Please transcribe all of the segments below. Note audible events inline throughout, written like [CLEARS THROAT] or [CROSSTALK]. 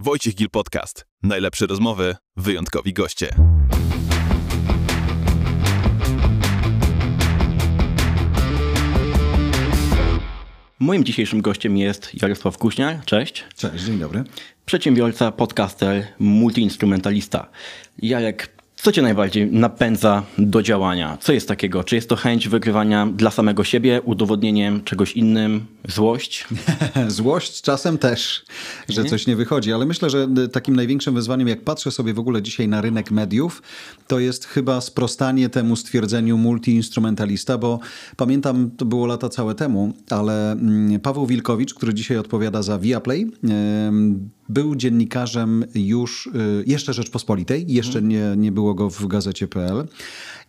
Wojciech Gil Podcast. Najlepsze rozmowy, wyjątkowi goście. Moim dzisiejszym gościem jest Jarosław Kuźniar. Cześć. Cześć, dzień dobry. Przedsiębiorca, podcaster, multiinstrumentalista. Jarek, co cię najbardziej napędza do działania? Co jest takiego? Czy jest to chęć wygrywania dla samego siebie, udowodnieniem czegoś innym, złość? [LAUGHS] Złość czasem też, że coś nie wychodzi, ale myślę, że takim największym wyzwaniem, jak patrzę sobie w ogóle dzisiaj na rynek mediów, to jest chyba sprostanie temu stwierdzeniu multiinstrumentalista, bo pamiętam, to było lata całe temu, ale mm, Paweł Wilkowicz, który dzisiaj odpowiada za Viaplay, był dziennikarzem już, y, jeszcze Rzeczpospolitej, jeszcze nie, nie było go w gazecie.pl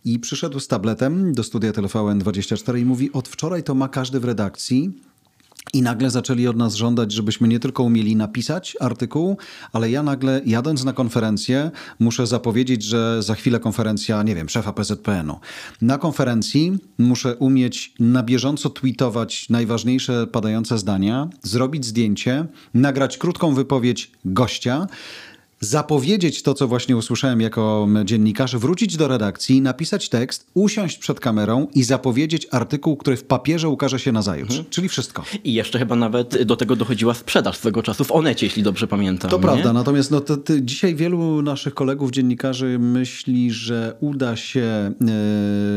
i przyszedł z tabletem do studia TVN24 i mówi, od wczoraj to ma każdy w redakcji i nagle zaczęli od nas żądać, żebyśmy nie tylko umieli napisać artykuł, ale ja nagle jadąc na konferencję muszę zapowiedzieć, że za chwilę konferencja, nie wiem, szefa PZPN-u. Na konferencji muszę umieć na bieżąco tweetować najważniejsze padające zdania, zrobić zdjęcie, nagrać krótką wypowiedź gościa, zapowiedzieć to, co właśnie usłyszałem jako dziennikarz, wrócić do redakcji, napisać tekst, usiąść przed kamerą i zapowiedzieć artykuł, który w papierze ukaże się na zajutrz. Mhm. Czyli wszystko. I jeszcze chyba nawet do tego dochodziła sprzedaż swego czasu w Onecie, jeśli dobrze pamiętam. To nie? prawda, natomiast no, to, to dzisiaj wielu naszych kolegów dziennikarzy myśli, że uda się e,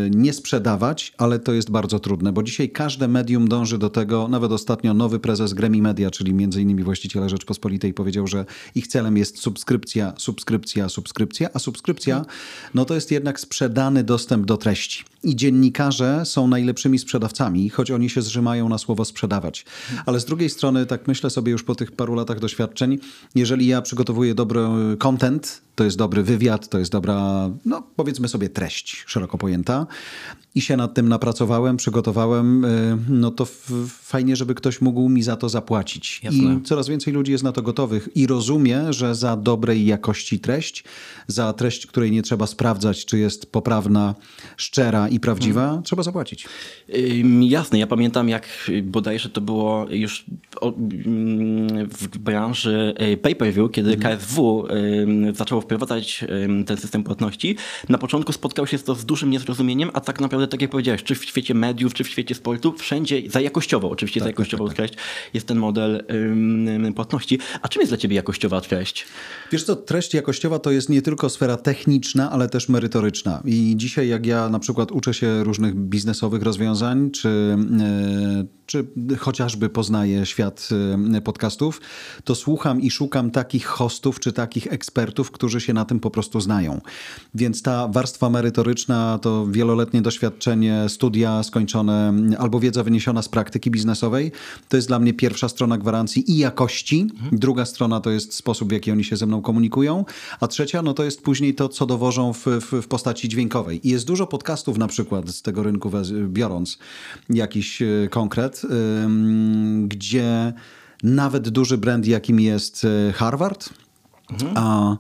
nie sprzedawać, ale to jest bardzo trudne, bo dzisiaj każde medium dąży do tego, nawet ostatnio nowy prezes Gremi Media, czyli między innymi właściciela Rzeczpospolitej powiedział, że ich celem jest subskrypcja subskrypcja, subskrypcja, subskrypcja, a subskrypcja no to jest jednak sprzedany dostęp do treści. I dziennikarze są najlepszymi sprzedawcami, choć oni się zrzymają na słowo sprzedawać. Ale z drugiej strony, tak myślę sobie już po tych paru latach doświadczeń, jeżeli ja przygotowuję dobry content, to jest dobry wywiad, to jest dobra, no powiedzmy sobie treść szeroko pojęta i się nad tym napracowałem, przygotowałem, y, no to fajnie, żeby ktoś mógł mi za to zapłacić. Jasne. I coraz więcej ludzi jest na to gotowych i rozumie, że za dobrej jakości treść, za treść, której nie trzeba sprawdzać, czy jest poprawna, szczera i prawdziwa, hmm. trzeba zapłacić. Jasne, ja pamiętam jak bodajże to było już w branży y, pay-per-view, kiedy hmm. KSW zaczęło wprowadzać ten system płatności. Na początku spotkał się to z dużym niezrozumieniem, a tak naprawdę, tak jak powiedziałeś, czy w świecie mediów, czy w świecie sportu, wszędzie za jakościowo, oczywiście tak, za jakościową tak, tak, treść jest ten model płatności. A czym jest dla ciebie jakościowa treść? Wiesz co, treść jakościowa to jest nie tylko sfera techniczna, ale też merytoryczna. I dzisiaj jak ja na przykład uczę się różnych biznesowych rozwiązań, czy, e, czy chociażby poznaję świat e, podcastów, to słucham i szukam takich hostów, czy takich ekspertów, którzy się na tym po prostu znają. Więc ta warstwa merytoryczna to wieloletnie doświadczenie, studia skończone albo wiedza wyniesiona z praktyki biznesowej. To jest dla mnie pierwsza strona gwarancji i jakości. Mhm. Druga strona to jest sposób, w jaki oni się ze mną komunikują. A trzecia, no to jest później to, co dowożą w, w, w postaci dźwiękowej. I jest dużo podcastów na przykład z tego rynku biorąc jakiś e, gdzie nawet duży brand, jakim jest e, Harvard, mhm. a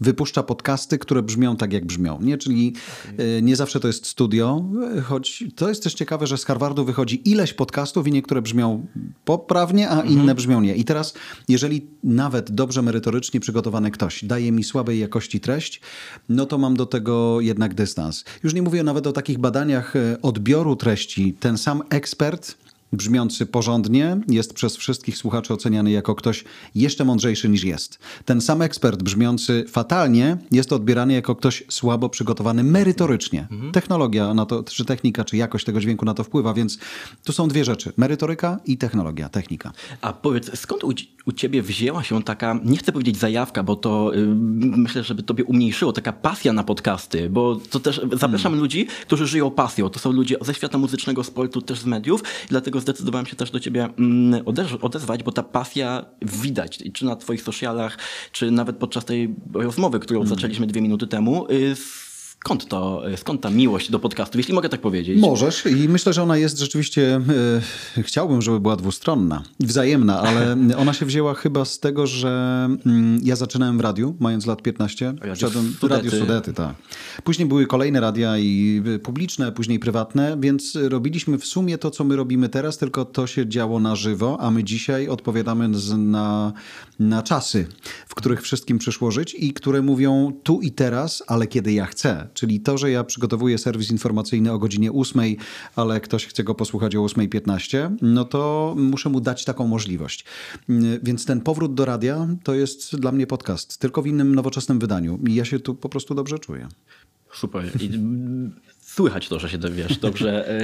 wypuszcza podcasty, które brzmią tak, jak brzmią. Nie? Czyli okay. nie zawsze to jest studio, choć to jest też ciekawe, że z Harvardu wychodzi ileś podcastów i niektóre brzmią poprawnie, a mhm. inne brzmią nie. I teraz, jeżeli nawet dobrze merytorycznie przygotowany ktoś daje mi słabej jakości treść, no to mam do tego jednak dystans. Już nie mówię nawet o takich badaniach e, odbioru treści. Ten sam ekspert brzmiący porządnie, jest przez wszystkich słuchaczy oceniany jako ktoś jeszcze mądrzejszy niż jest. Ten sam ekspert brzmiący fatalnie jest odbierany jako ktoś słabo przygotowany merytorycznie. Mhm. Technologia na to, czy technika, czy jakość tego dźwięku na to wpływa, więc tu są dwie rzeczy. Merytoryka i technologia, technika. A powiedz, skąd u, u ciebie wzięła się taka, nie chcę powiedzieć zajawka, bo to yy, myślę, żeby tobie umniejszyło, taka pasja na podcasty, bo to też zapraszam hmm. ludzi, którzy żyją pasją. To są ludzie ze świata muzycznego, sportu, też z mediów, dlatego zdecydowałem się też do ciebie mm, odezwać, bo ta pasja widać, czy na twoich socialach, czy nawet podczas tej rozmowy, którą mm. zaczęliśmy dwie minuty temu, y, Skąd, to, skąd ta miłość do podcastu, jeśli mogę tak powiedzieć? Możesz i myślę, że ona jest rzeczywiście, e, chciałbym, żeby była dwustronna, wzajemna, ale [LAUGHS] ona się wzięła chyba z tego, że mm, ja zaczynałem w radiu, mając lat 15. Wszedłem w Radio Sudety, tak. Później były kolejne radia i publiczne, później prywatne, więc robiliśmy w sumie to, co my robimy teraz, tylko to się działo na żywo, a my dzisiaj odpowiadamy na, na czasy, w których wszystkim przyszło żyć i które mówią tu i teraz, ale kiedy ja chcę. Czyli to, że ja przygotowuję serwis informacyjny o godzinie 8, ale ktoś chce go posłuchać o 8.15, no to muszę mu dać taką możliwość. Więc ten powrót do radia to jest dla mnie podcast, tylko w innym nowoczesnym wydaniu. I ja się tu po prostu dobrze czuję. Super. I słychać to, że się wiesz, dobrze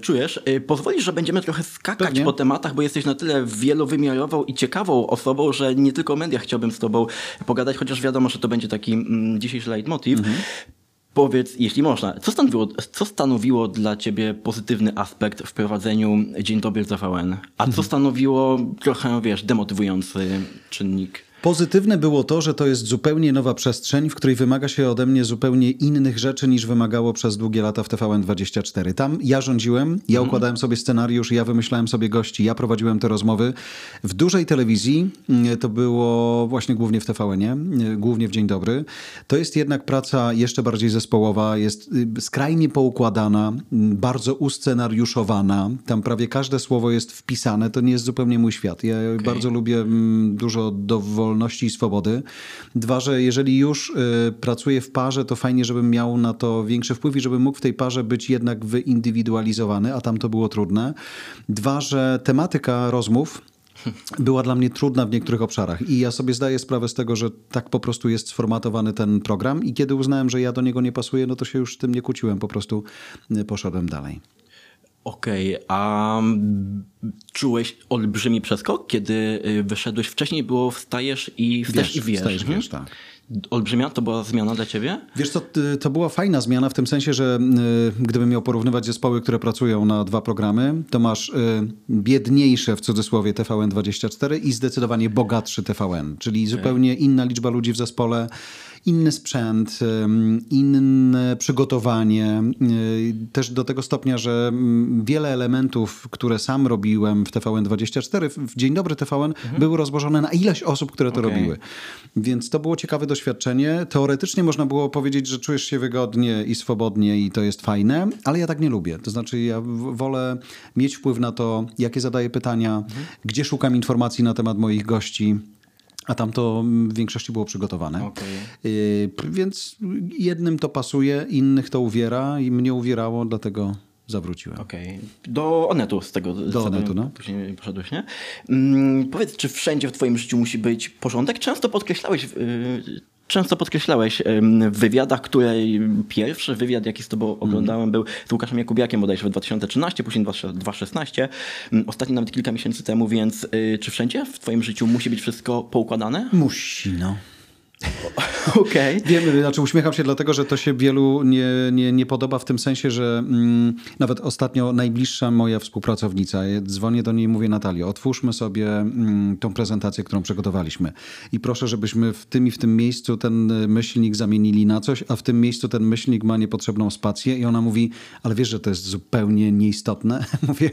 czujesz. Y, pozwolisz, że będziemy trochę skakać Pewnie. po tematach, bo jesteś na tyle wielowymiarową i ciekawą osobą, że nie tylko o mediach chciałbym z tobą pogadać, chociaż wiadomo, że to będzie taki mm, dzisiejszy leitmotiv. Powiedz, jeśli można, co stanowiło, co stanowiło dla ciebie pozytywny aspekt w prowadzeniu Dzień Dobry TVN, a co stanowiło trochę, wiesz, demotywujący czynnik? Pozytywne było to, że to jest zupełnie nowa przestrzeń, w której wymaga się ode mnie zupełnie innych rzeczy niż wymagało przez długie lata w TVN24. Tam ja rządziłem, ja układałem sobie scenariusz, ja wymyślałem sobie gości, ja prowadziłem te rozmowy. W dużej telewizji mm, to było właśnie głównie w TVN-ie, y, głównie w Dzień Dobry. To jest jednak praca jeszcze bardziej zespołowa, jest y, skrajnie poukładana, mm, bardzo uscenariuszowana. Tam prawie każde słowo jest wpisane, to nie jest zupełnie mój świat. Ja bardzo lubię mm, dużo dowolności i swobody. Dwa, że jeżeli już y, pracuję w parze, to fajnie, żebym miał na to większy wpływ i żebym mógł w tej parze być jednak wyindywidualizowany, a tam to było trudne. Dwa, że tematyka rozmów była dla mnie trudna w niektórych obszarach i ja sobie zdaję sprawę z tego, że tak po prostu jest sformatowany ten program i kiedy uznałem, że ja do niego nie pasuję, no to się już z tym nie kłóciłem, po prostu y, poszedłem dalej. Okej, a mm, czułeś olbrzymi przeskok, kiedy y, wyszedłeś? Wcześniej było wstajesz i wstajesz i wiesz. wstajesz, mhm. wiesz, tak. Olbrzymia to była zmiana dla ciebie? Wiesz co, to była fajna zmiana w tym sensie, że y, gdybym miał porównywać zespoły, które pracują na dwa programy, to masz y, biedniejsze w cudzysłowie TVN24 i zdecydowanie bogatszy TVN, czyli zupełnie inna liczba ludzi w zespole, inny sprzęt, inne przygotowanie. y, Też do tego stopnia, że wiele elementów, które sam robiłem w TVN24, w- Dzień Dobry TVN, były rozłożone na ileś osób, które to Okej. robiły. Więc to było ciekawe doświadczenie. Teoretycznie można było powiedzieć, że czujesz się wygodnie i swobodnie i to jest fajne, ale ja tak nie lubię. To znaczy ja wolę mieć wpływ na to, jakie zadaję pytania, gdzie szukam informacji na temat moich gości. A tam to w większości było przygotowane. Okej. Y, p- Więc jednym to pasuje, innych to uwiera i mnie uwierało, dlatego zawróciłem. Okej. Do Onetu z tego. Do Onetu, no. Później poszedłeś, nie? Mm, powiedz, czy wszędzie w twoim życiu musi być porządek? Często podkreślałeś... Yy, Często podkreślałeś w wywiadach, które pierwszy wywiad, jaki z tobą Mhm. oglądałem, był z Łukaszem Jakubiakiem bodajże w 2013, później 2016, ym, ostatni nawet kilka miesięcy temu, więc y, czy wszędzie w twoim życiu musi być wszystko poukładane? Musi, no. [LAUGHS] Okej. Wiem, znaczy uśmiecham się dlatego, że to się wielu nie, nie, nie podoba w tym sensie, że mm, nawet ostatnio najbliższa moja współpracownica, dzwonię do niej i mówię Natalio, otwórzmy sobie mm, tą prezentację, którą przygotowaliśmy i proszę, żebyśmy w tym i w tym miejscu ten y, myślnik zamienili na coś, a w tym miejscu ten myślnik ma niepotrzebną spację i ona mówi, ale wiesz, że to jest zupełnie nieistotne? [LAUGHS] Mówię,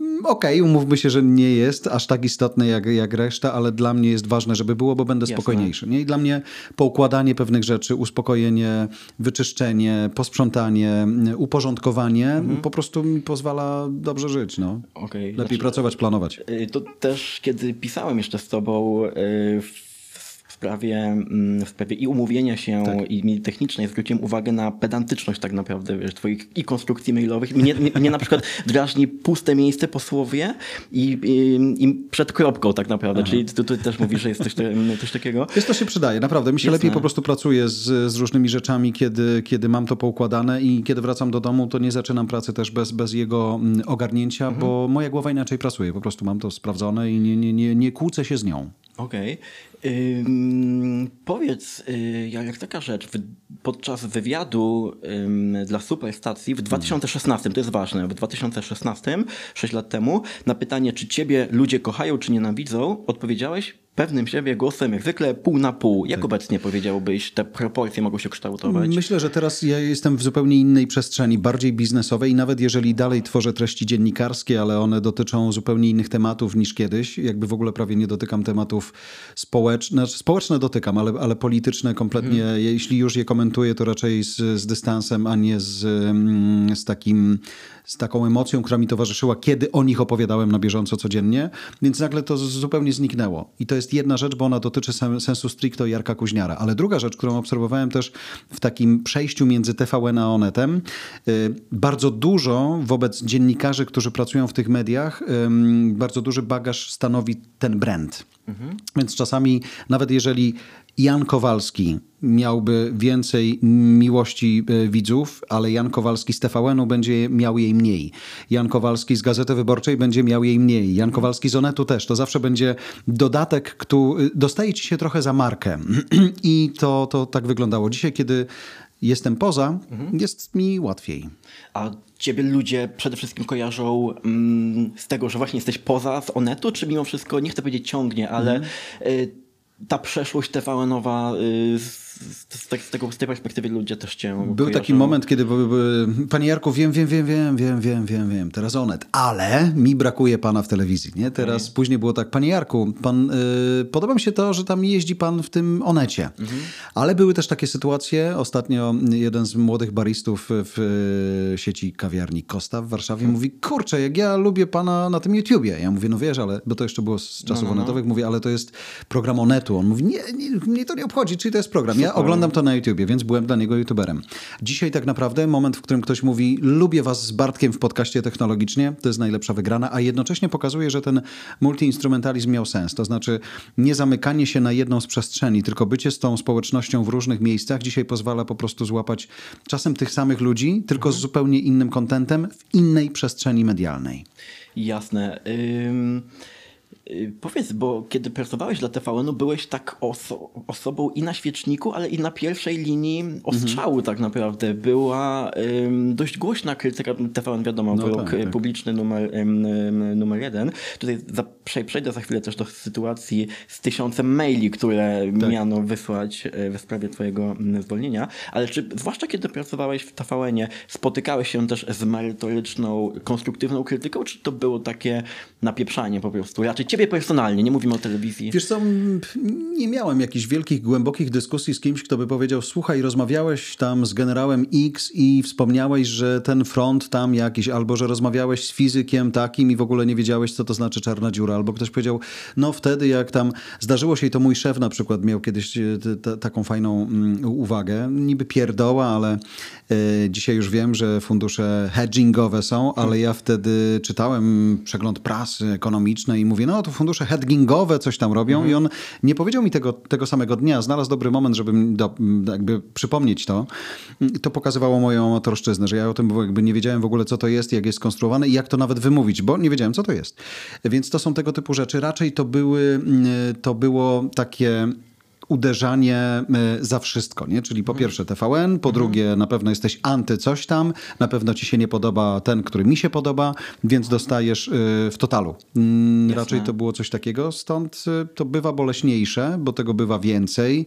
"Mm, Okej, umówmy się, że nie jest aż tak istotne jak, jak reszta, ale dla mnie jest ważne, żeby było, bo będę Jasne. spokojniejszy. Nie? I dla mnie poukładanie pewnych rzeczy, uspokojenie, wyczyszczenie, posprzątanie, uporządkowanie po prostu mi pozwala dobrze żyć. No. Okej. Lepiej Znaczy- pracować, planować. Y, To też, kiedy pisałem jeszcze z tobą y, w sprawie, mm, w sprawie i umówienia się Tak. i technicznej zwróciłem uwagę na pedantyczność tak naprawdę wiesz, twoich i konstrukcji mailowych. Mnie, mnie, na przykład [LAUGHS] drażni puste miejsce po słowie i, i, i przed kropką tak naprawdę. Czyli ty, ty też mówisz, że jest coś, te- coś takiego. Jest to się przydaje, naprawdę. Mi się Jasne. lepiej po prostu pracuje z, z różnymi rzeczami, kiedy, kiedy mam to poukładane i kiedy wracam do domu, to nie zaczynam pracy też bez, bez jego mm, ogarnięcia, bo moja głowa inaczej pracuje. Po prostu mam to sprawdzone i nie, nie, nie, nie kłócę się z nią. Okej. Ym, powiedz, y, jak taka rzecz, w, podczas wywiadu ym, dla Superstacji w 2016, to jest ważne, w 2016, 6 lat temu, na pytanie, czy ciebie ludzie kochają, czy nienawidzą, odpowiedziałeś pewnym siebie głosem, jak zwykle pół na pół. Jak obecnie powiedziałbyś, te proporcje mogą się kształtować? Myślę, że teraz ja jestem w zupełnie innej przestrzeni, bardziej biznesowej i nawet jeżeli dalej tworzę treści dziennikarskie, ale one dotyczą zupełnie innych tematów niż kiedyś, jakby w ogóle prawie nie dotykam tematów społecznych, znaczy społeczne dotykam, ale, ale polityczne kompletnie, jeśli już je komentuję, to raczej z, z dystansem, a nie z, mm, z takim z taką emocją, która mi towarzyszyła, kiedy o nich opowiadałem na bieżąco codziennie, więc nagle to zupełnie zniknęło. I to jest jedna rzecz, bo ona dotyczy sen- sensu stricto Jarka Kuźniara. Ale druga rzecz, którą obserwowałem też w takim przejściu między TVN a Onetem, y, bardzo dużo wobec dziennikarzy, którzy pracują w tych mediach, bardzo duży bagaż stanowi ten brand. Więc czasami, nawet jeżeli Jan Kowalski miałby więcej miłości e, widzów, ale Jan Kowalski z TVN-u będzie miał jej mniej. Jan Kowalski z Gazety Wyborczej będzie miał jej mniej. Jan Kowalski z Onetu też. To zawsze będzie dodatek, który dostaje ci się trochę za markę. [CLEARS THROAT] I to, to tak wyglądało. Dzisiaj, kiedy jestem poza, jest mi łatwiej. A ciebie ludzie przede wszystkim kojarzą mm, z tego, że właśnie jesteś poza z Onetu, czy mimo wszystko, nie chcę powiedzieć ciągnie, ale y, ta przeszłość TVN-owa y, z, z, te- z, tego, z tej perspektywy ludzie też cię Był kojarzą. taki moment, kiedy Panie Jarku, wiem, wiem, wiem, wiem, wiem, wiem, wiem, wiem, teraz Onet, ale mi brakuje pana w telewizji, nie? Teraz później było tak, panie Jarku, pan, y, podoba mi się to, że tam jeździ pan w tym Onecie. Ale były też takie sytuacje, ostatnio jeden z młodych baristów w sieci kawiarni Costa w Warszawie mówi, kurczę, jak ja lubię pana na tym YouTubie. Ja mówię, no wiesz, ale, bo to jeszcze było z czasów onetowych, mówię, ale to jest program Onetu. On mówi, nie, nie, mnie to nie obchodzi, czyli to jest program. Ja oglądam to na YouTubie, więc byłem dla niego YouTuberem. Dzisiaj tak naprawdę moment, w którym ktoś mówi, lubię was z Bartkiem w podcaście technologicznie, to jest najlepsza wygrana, a jednocześnie pokazuje, że ten multiinstrumentalizm miał sens. To znaczy nie zamykanie się na jedną z przestrzeni, tylko bycie z tą społecznością w różnych miejscach dzisiaj pozwala po prostu złapać czasem tych samych ludzi, tylko z zupełnie innym kontentem w innej przestrzeni medialnej. Jasne. Ym, powiedz, bo kiedy pracowałeś dla TVN-u, byłeś tak oso osobą i na świeczniku, ale i na pierwszej linii ostrzału tak naprawdę. Była ym, dość głośna krytyka TVN, wiadomo, No wyrok tak, tak. publiczny numer, ym, numer jeden. Tutaj za, prze- przejdę za chwilę też do sytuacji z tysiącem maili, które Tak. miano wysłać y, w sprawie twojego zwolnienia. Ale czy, zwłaszcza kiedy pracowałeś w TVN-ie, spotykałeś się też z merytoryczną, konstruktywną krytyką, czy to było takie napieprzanie po prostu? Raczej ciebie personalnie, nie mówimy o telewizji. Wiesz co, nie miałem jakichś wielkich, głębokich dyskusji z kimś, kto by powiedział, słuchaj, rozmawiałeś tam z generałem X i wspomniałeś, że ten front tam jakiś, albo że rozmawiałeś z fizykiem takim i w ogóle nie wiedziałeś, co to znaczy czarna dziura, albo ktoś powiedział, no wtedy jak tam zdarzyło się i to mój szef na przykład miał kiedyś e, taką fajną uwagę, niby pierdoła, ale e, dzisiaj już wiem, że fundusze hedgingowe są, ale ja wtedy czytałem przegląd prasy ekonomicznej i mówię, no to fundusze hedgingowe coś tam robią i on nie powiedział mi tego, tego samego dnia, znalazł dobry moment, żeby do, jakby przypomnieć to. To pokazywało moją amatorszczyznę, że ja o tym jakby nie wiedziałem w ogóle, co to jest, jak jest skonstruowane i jak to nawet wymówić, bo nie wiedziałem, co to jest. Więc to są tego typu rzeczy. Raczej to były, to było takie uderzanie e, za wszystko, nie? Czyli po pierwsze TVN, po drugie na pewno jesteś anty coś tam, na pewno ci się nie podoba ten, który mi się podoba, więc dostajesz e, w totalu. Mm, Raczej to było coś takiego, stąd e, to bywa boleśniejsze, bo tego bywa więcej.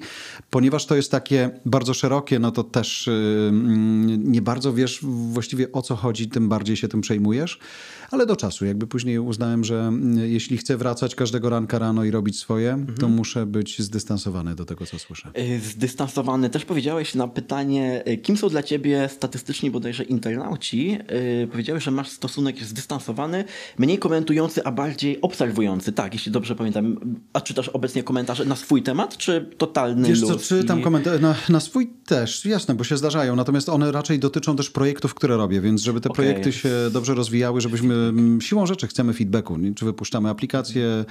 Ponieważ to jest takie bardzo szerokie, no to też mm, nie bardzo wiesz właściwie o co chodzi, tym bardziej się tym przejmujesz, ale do czasu. Jakby później uznałem, że mm, jeśli chcę wracać każdego ranka rano i robić swoje, to muszę być zdystansowany do tego, co słyszę. Y, Zdystansowany. Też powiedziałeś na pytanie, y, kim są dla ciebie statystycznie bodajże internauci. y, Powiedziałeś, że masz stosunek zdystansowany, mniej komentujący, a bardziej obserwujący. Tak, jeśli dobrze pamiętam. A czytasz obecnie komentarze na swój temat, czy totalny Wiesz luz? co, czytam I- komentarze, na, na swój też, jasne, bo się zdarzają, natomiast one raczej dotyczą też projektów, które robię, więc żeby te Okej. projekty się dobrze rozwijały, żebyśmy, siłą rzeczy chcemy feedbacku, czy wypuszczamy aplikację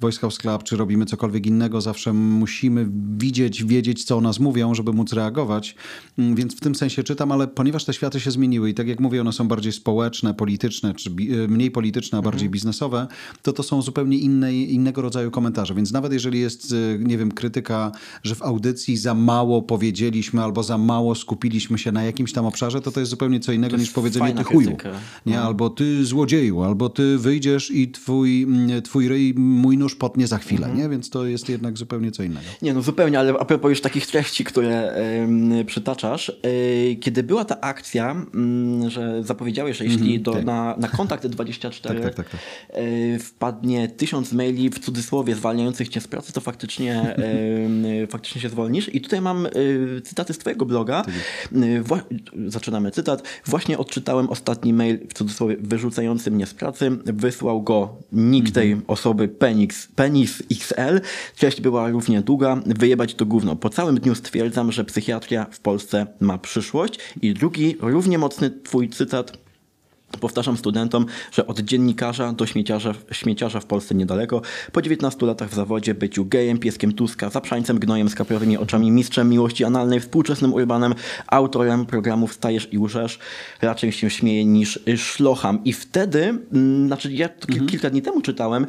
Voice House Club, czy robimy cokolwiek innego, zawsze musimy widzieć, wiedzieć, co o nas mówią, żeby móc reagować, Mm, więc w tym sensie czytam, ale ponieważ te światy się zmieniły i tak jak mówię, one są bardziej społeczne, polityczne, czy y, mniej polityczne, a bardziej biznesowe, to to są zupełnie inne, innego rodzaju komentarze, więc nawet jeżeli jest, y, nie wiem, krytyka, że w audycji za mało powiedzieliśmy albo za mało skupiliśmy się na jakimś tam obszarze, to to jest zupełnie co innego niż powiedzenie ty chuju. krytyka. Nie? Albo ty złodzieju, albo ty wyjdziesz i twój, mm, twój ryj mój nóż potnie za chwilę, nie? Więc to jest jednak zupełnie co innego. Nie, no zupełnie, ale a propos już takich treści, które em, przytaczasz. e, kiedy była ta akcja, mm, że zapowiedziałeś, że jeśli do, tak. na, na kontakt 24 Tak, tak, tak, tak. e, wpadnie tysiąc maili w cudzysłowie zwalniających cię z pracy, to faktycznie, [LAUGHS] faktycznie się zwolnisz. I tutaj mam e, cytaty z twojego bloga. Tak wła- zaczynamy cytat. Właśnie odczytałem ostatni mail w cudzysłowie wyrzucający mnie z pracy. Wysłał go nick tej Mhm. osoby Penix, Penis XL. Treść była równie długa. Wyjebać to gówno. Po całym dniu stwierdzam, że psychiatria w Polsce ma przyszłość. I drugi, równie mocny twój cytat. Powtarzam studentom, że od dziennikarza do śmieciarza, śmieciarza w Polsce niedaleko. Po 19 latach w zawodzie, byciu gejem, pieskiem Tuska, zaprzańcem, gnojem z kapiowymi oczami, mistrzem miłości analnej, współczesnym urbanem, autorem programów Stajesz i Łżesz, raczej się śmieje niż szlocham. I wtedy, mm, znaczy ja to ki- kilka dni temu czytałem,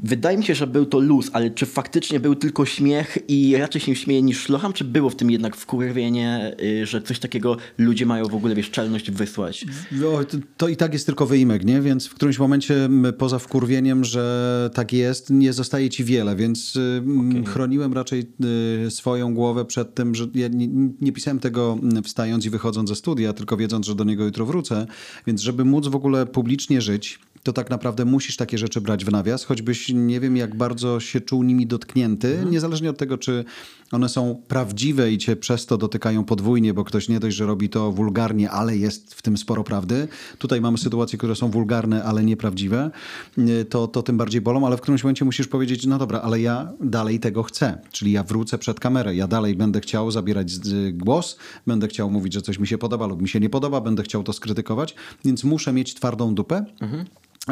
wydaje mi się, że był to luz, ale czy faktycznie był tylko śmiech i raczej się śmieje niż szlocham, czy było w tym jednak wkurwienie, y, że coś takiego ludzie mają w ogóle, wiesz, czelność wysłać? O, to, to i tak jest tylko wyimek, nie? Więc w którymś momencie poza wkurwieniem, że tak jest, nie zostaje ci wiele, więc y, m, chroniłem raczej y, swoją głowę przed tym, że ja nie, nie pisałem tego wstając i wychodząc ze studia, tylko wiedząc, że do niego jutro wrócę. Więc żeby móc w ogóle publicznie żyć, to tak naprawdę musisz takie rzeczy brać w nawias, choćbyś nie wiem, jak bardzo się czuł nimi dotknięty, niezależnie od tego, czy one są prawdziwe i cię przez to dotykają podwójnie, bo ktoś nie dość, że robi to wulgarnie, ale jest w tym sporo prawdy. Tutaj mamy sytuacje, które są wulgarne, ale nieprawdziwe, y, to, to tym bardziej bolą, ale w którymś momencie musisz powiedzieć, no dobra, ale ja dalej tego chcę, czyli ja wrócę przed kamerę, ja dalej będę chciał zabierać z- głos, będę chciał mówić, że coś mi się podoba lub mi się nie podoba, będę chciał to skrytykować, więc muszę mieć twardą dupę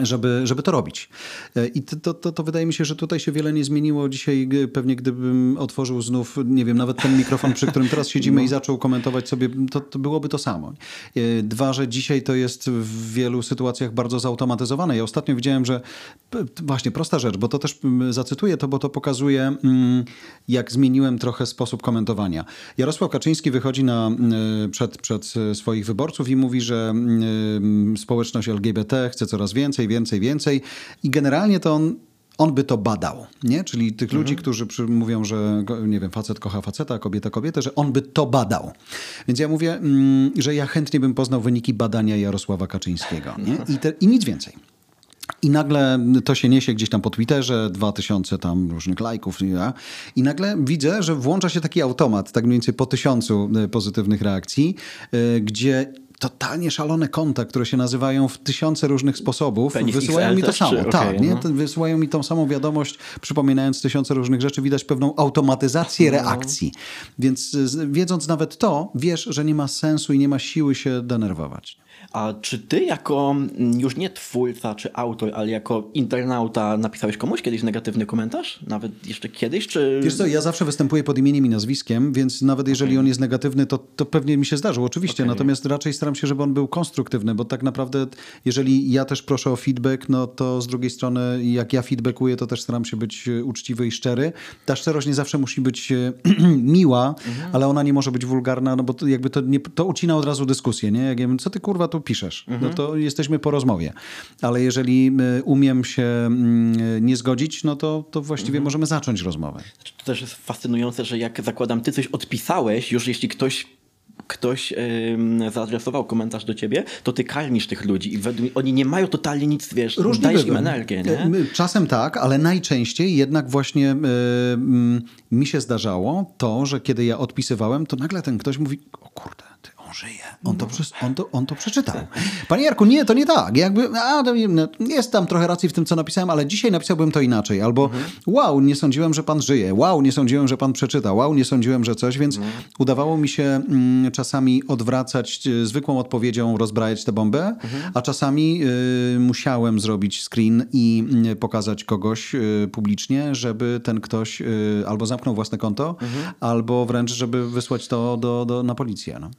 żeby, żeby to robić. E, I to, to, to, wydaje mi się, że tutaj się wiele nie zmieniło. Dzisiaj pewnie gdybym otworzył znów, nie wiem, nawet ten mikrofon, przy którym teraz siedzimy i zaczął komentować sobie, to, to byłoby to samo. E, Dwa, że dzisiaj to jest w wielu sytuacjach bardzo zautomatyzowane. Ja ostatnio widziałem, że właśnie prosta rzecz, bo to też zacytuję to, bo to pokazuje, jak zmieniłem trochę sposób komentowania. Jarosław Kaczyński wychodzi na, y, przed, przed swoich wyborców i mówi, że społeczność LGBT chce coraz więcej, więcej, więcej i generalnie to on on by to badał, nie? Czyli tych ludzi, którzy przy, mówią, że nie wiem, facet kocha faceta, kobieta kobietę, że on by to badał. Więc ja mówię, mm, że ja chętnie bym poznał wyniki badania Jarosława Kaczyńskiego, nie? I, te, i nic więcej. I nagle to się niesie gdzieś tam po Twitterze, 2000 tam różnych lajków. nie? I nagle widzę, że włącza się taki automat, tak mniej więcej po tysiącu y, pozytywnych reakcji, y, gdzie totalnie szalone konta, które się nazywają w tysiące różnych sposobów, Penis wysyłają XL mi to też, samo. czy- tak, nie? no. Wysyłają mi tą samą wiadomość, przypominając tysiące różnych rzeczy. Widać pewną automatyzację No. reakcji. Więc wiedząc nawet to, wiesz, że nie ma sensu i nie ma siły się denerwować. A czy ty jako mm, już nie twórca czy autor, ale jako internauta napisałeś komuś kiedyś negatywny komentarz? Nawet jeszcze kiedyś, czy... Wiesz co, ja zawsze występuję pod imieniem i nazwiskiem, więc nawet jeżeli on jest negatywny, to, to pewnie mi się zdarzył, oczywiście. Okej. Natomiast raczej staram się, żeby on był konstruktywny, bo tak naprawdę jeżeli ja też proszę o feedback, no to z drugiej strony jak ja feedbackuję, to też staram się być e, uczciwy i szczery. Ta szczerość nie zawsze musi być e, [CLEARS THROAT] miła, ale ona nie może być wulgarna, no bo to jakby to, nie, to ucina od razu dyskusję, nie? Jak ja mówię, co ty kurwa tu piszesz? No to jesteśmy po rozmowie. Ale jeżeli umiem się nie zgodzić, no to, to właściwie możemy zacząć rozmowę. To też jest fascynujące, że jak zakładam, ty coś odpisałeś, już jeśli ktoś ktoś ym, zaadresował komentarz do ciebie, to ty karmisz tych ludzi i według oni nie mają totalnie nic, wiesz, Różnie dajesz im energię, nie? E, Czasem tak, ale najczęściej jednak właśnie e, mi się zdarzało to, że kiedy ja odpisywałem, to nagle ten ktoś mówi, on żyje, on to, on to, on to przeczytał. Panie Jarku, nie, to nie tak. Jakby, a, no, jest tam trochę racji w tym, co napisałem, ale dzisiaj napisałbym to inaczej. Albo wow, nie sądziłem, że pan żyje. Wow, nie sądziłem, że pan przeczyta. Wow, nie sądziłem, że coś, więc udawało mi się mm, czasami odwracać e, zwykłą odpowiedzią, rozbrajać tę bombę, a czasami y, musiałem zrobić screen i y, pokazać kogoś y, publicznie, żeby ten ktoś albo zamknął własne konto, albo wręcz, żeby wysłać to do, do, na policję. No.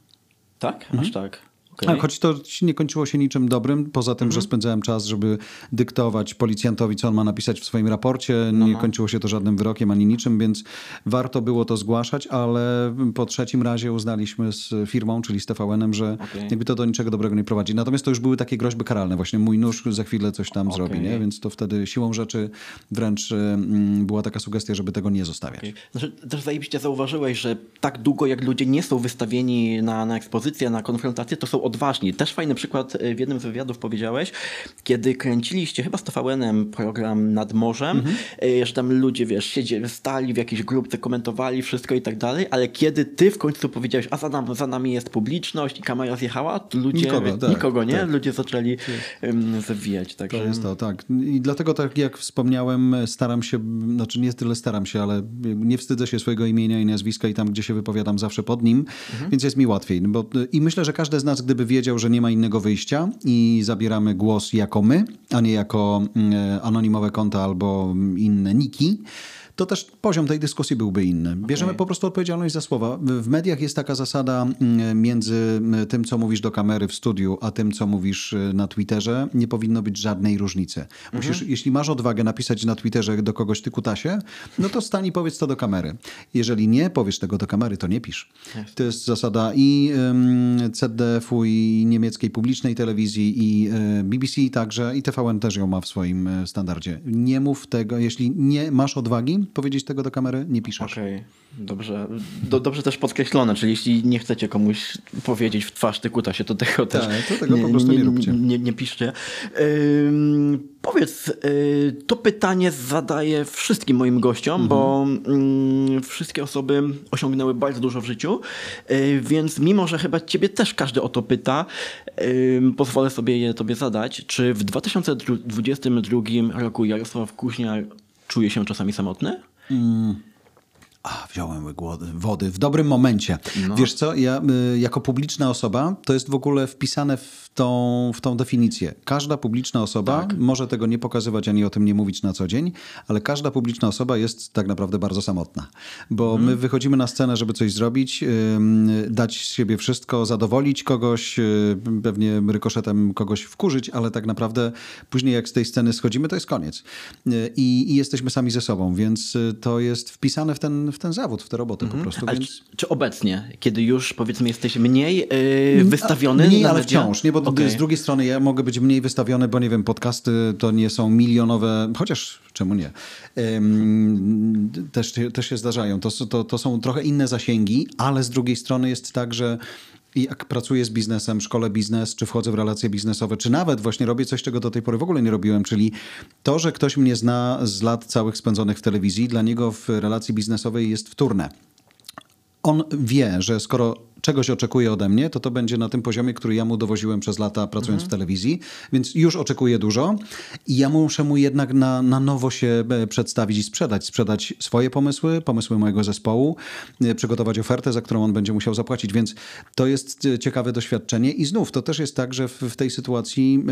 Tak? Aż tak. Okay. Tak, choć to nie kończyło się niczym dobrym, poza tym, że spędzałem czas, żeby dyktować policjantowi, co on ma napisać w swoim raporcie. Nie kończyło się to żadnym wyrokiem ani niczym, więc warto było to zgłaszać, ale po trzecim razie uznaliśmy z firmą, czyli z TVN-em, że Okej. jakby to do niczego dobrego nie prowadzi. Natomiast to już były takie groźby karalne. Właśnie mój nóż za chwilę coś tam zrobi, nie? Więc to wtedy siłą rzeczy wręcz mm, była taka sugestia, żeby tego nie zostawiać. Znaczy, też zajebiście zauważyłeś, że tak długo jak ludzie nie są wystawieni na, na ekspozycję, na konfrontację, to są odważni. Też fajny przykład y, w jednym z wywiadów powiedziałeś, kiedy kręciliście chyba z TVN-em program nad morzem, y, że tam ludzie, wiesz, siedzieli, stali w jakiejś grupce, komentowali wszystko i tak dalej, ale kiedy ty w końcu powiedziałeś, a za, nam, za nami jest publiczność i kamera zjechała, to ludzie, Nikogo, tak, nikogo nie? tak. Ludzie zaczęli um, zawijać. Także... To jest to, tak. I dlatego, tak jak wspomniałem, staram się, znaczy nie tyle staram się, ale nie wstydzę się swojego imienia i nazwiska i tam, gdzie się wypowiadam, zawsze pod nim, więc jest mi łatwiej. No Bo, I myślę, że każdy z nas, gdyby wiedział, że nie ma innego wyjścia i zabieramy głos jako my, a nie jako mm, anonimowe konta albo inne niki, to też poziom tej dyskusji byłby inny. Bierzemy po prostu odpowiedzialność za słowa. W mediach jest taka zasada mm, między mm, tym, co mówisz do kamery w studiu, a tym, co mówisz y, na Twitterze. Nie powinno być żadnej różnicy. Musisz, jeśli masz odwagę napisać na Twitterze do kogoś ty kutasie, no to stań i powiedz to do kamery. Jeżeli nie powiesz tego do kamery, to nie pisz. To jest zasada i ym, ZDF-u, i niemieckiej publicznej telewizji, i y, BBC także, i TVN też ją ma w swoim y, standardzie. Nie mów tego, jeśli nie masz odwagi powiedzieć tego do kamery, nie piszesz. Okej, dobrze. Do, dobrze też podkreślone, czyli jeśli nie chcecie komuś powiedzieć w twarz ty kuta się, to tego też Tak, to tego po prostu nie róbcie. Nie, nie piszcie. Powiedz, y, to pytanie zadaję wszystkim moim gościom, Mhm. bo ym, wszystkie osoby osiągnęły bardzo dużo w życiu, y, więc mimo, że chyba ciebie też każdy o to pyta, pozwolę sobie je tobie zadać. Czy w 2022 roku Jarosław Kuźniar czuje się czasami samotny? A, wziąłem wody- w dobrym momencie. Wiesz co, ja y, jako publiczna osoba, to jest w ogóle wpisane w tą, w tą definicję. Każda publiczna osoba może tego nie pokazywać ani o tym nie mówić na co dzień, ale każda publiczna osoba jest tak naprawdę bardzo samotna. Bo my wychodzimy na scenę, żeby coś zrobić, dać z siebie wszystko, zadowolić kogoś, y, pewnie rykoszetem kogoś wkurzyć, ale tak naprawdę później jak z tej sceny schodzimy, to jest koniec. Y, I, i jesteśmy sami ze sobą, więc to jest wpisane w ten, w ten zawód, w tę robotę po prostu. Ale Więc... czy, czy obecnie, kiedy już powiedzmy jesteś mniej yy, wystawiony? Mniej, na ale media? wciąż. Nie, bo Okej. z drugiej strony ja mogę być mniej wystawiony, bo nie wiem, podcasty to nie są milionowe, chociaż czemu nie. Ym, też, się- też się zdarzają. To, to, to są trochę inne zasięgi, ale z drugiej strony jest tak, że jak pracuję z biznesem, szkole biznes, czy wchodzę w relacje biznesowe, czy nawet właśnie robię coś, czego do tej pory w ogóle nie robiłem, czyli to, że ktoś mnie zna z lat całych spędzonych w telewizji, dla niego w relacji biznesowej jest wtórne. On wie, że skoro czegoś oczekuje ode mnie, to to będzie na tym poziomie, który ja mu dowoziłem przez lata pracując w telewizji, więc już oczekuje dużo. I ja muszę mu jednak na, na nowo się e, przedstawić i sprzedać. Sprzedać swoje pomysły, pomysły mojego zespołu, e, przygotować ofertę, za którą on będzie musiał zapłacić, więc to jest e, ciekawe doświadczenie. I znów to też jest tak, że w, w tej sytuacji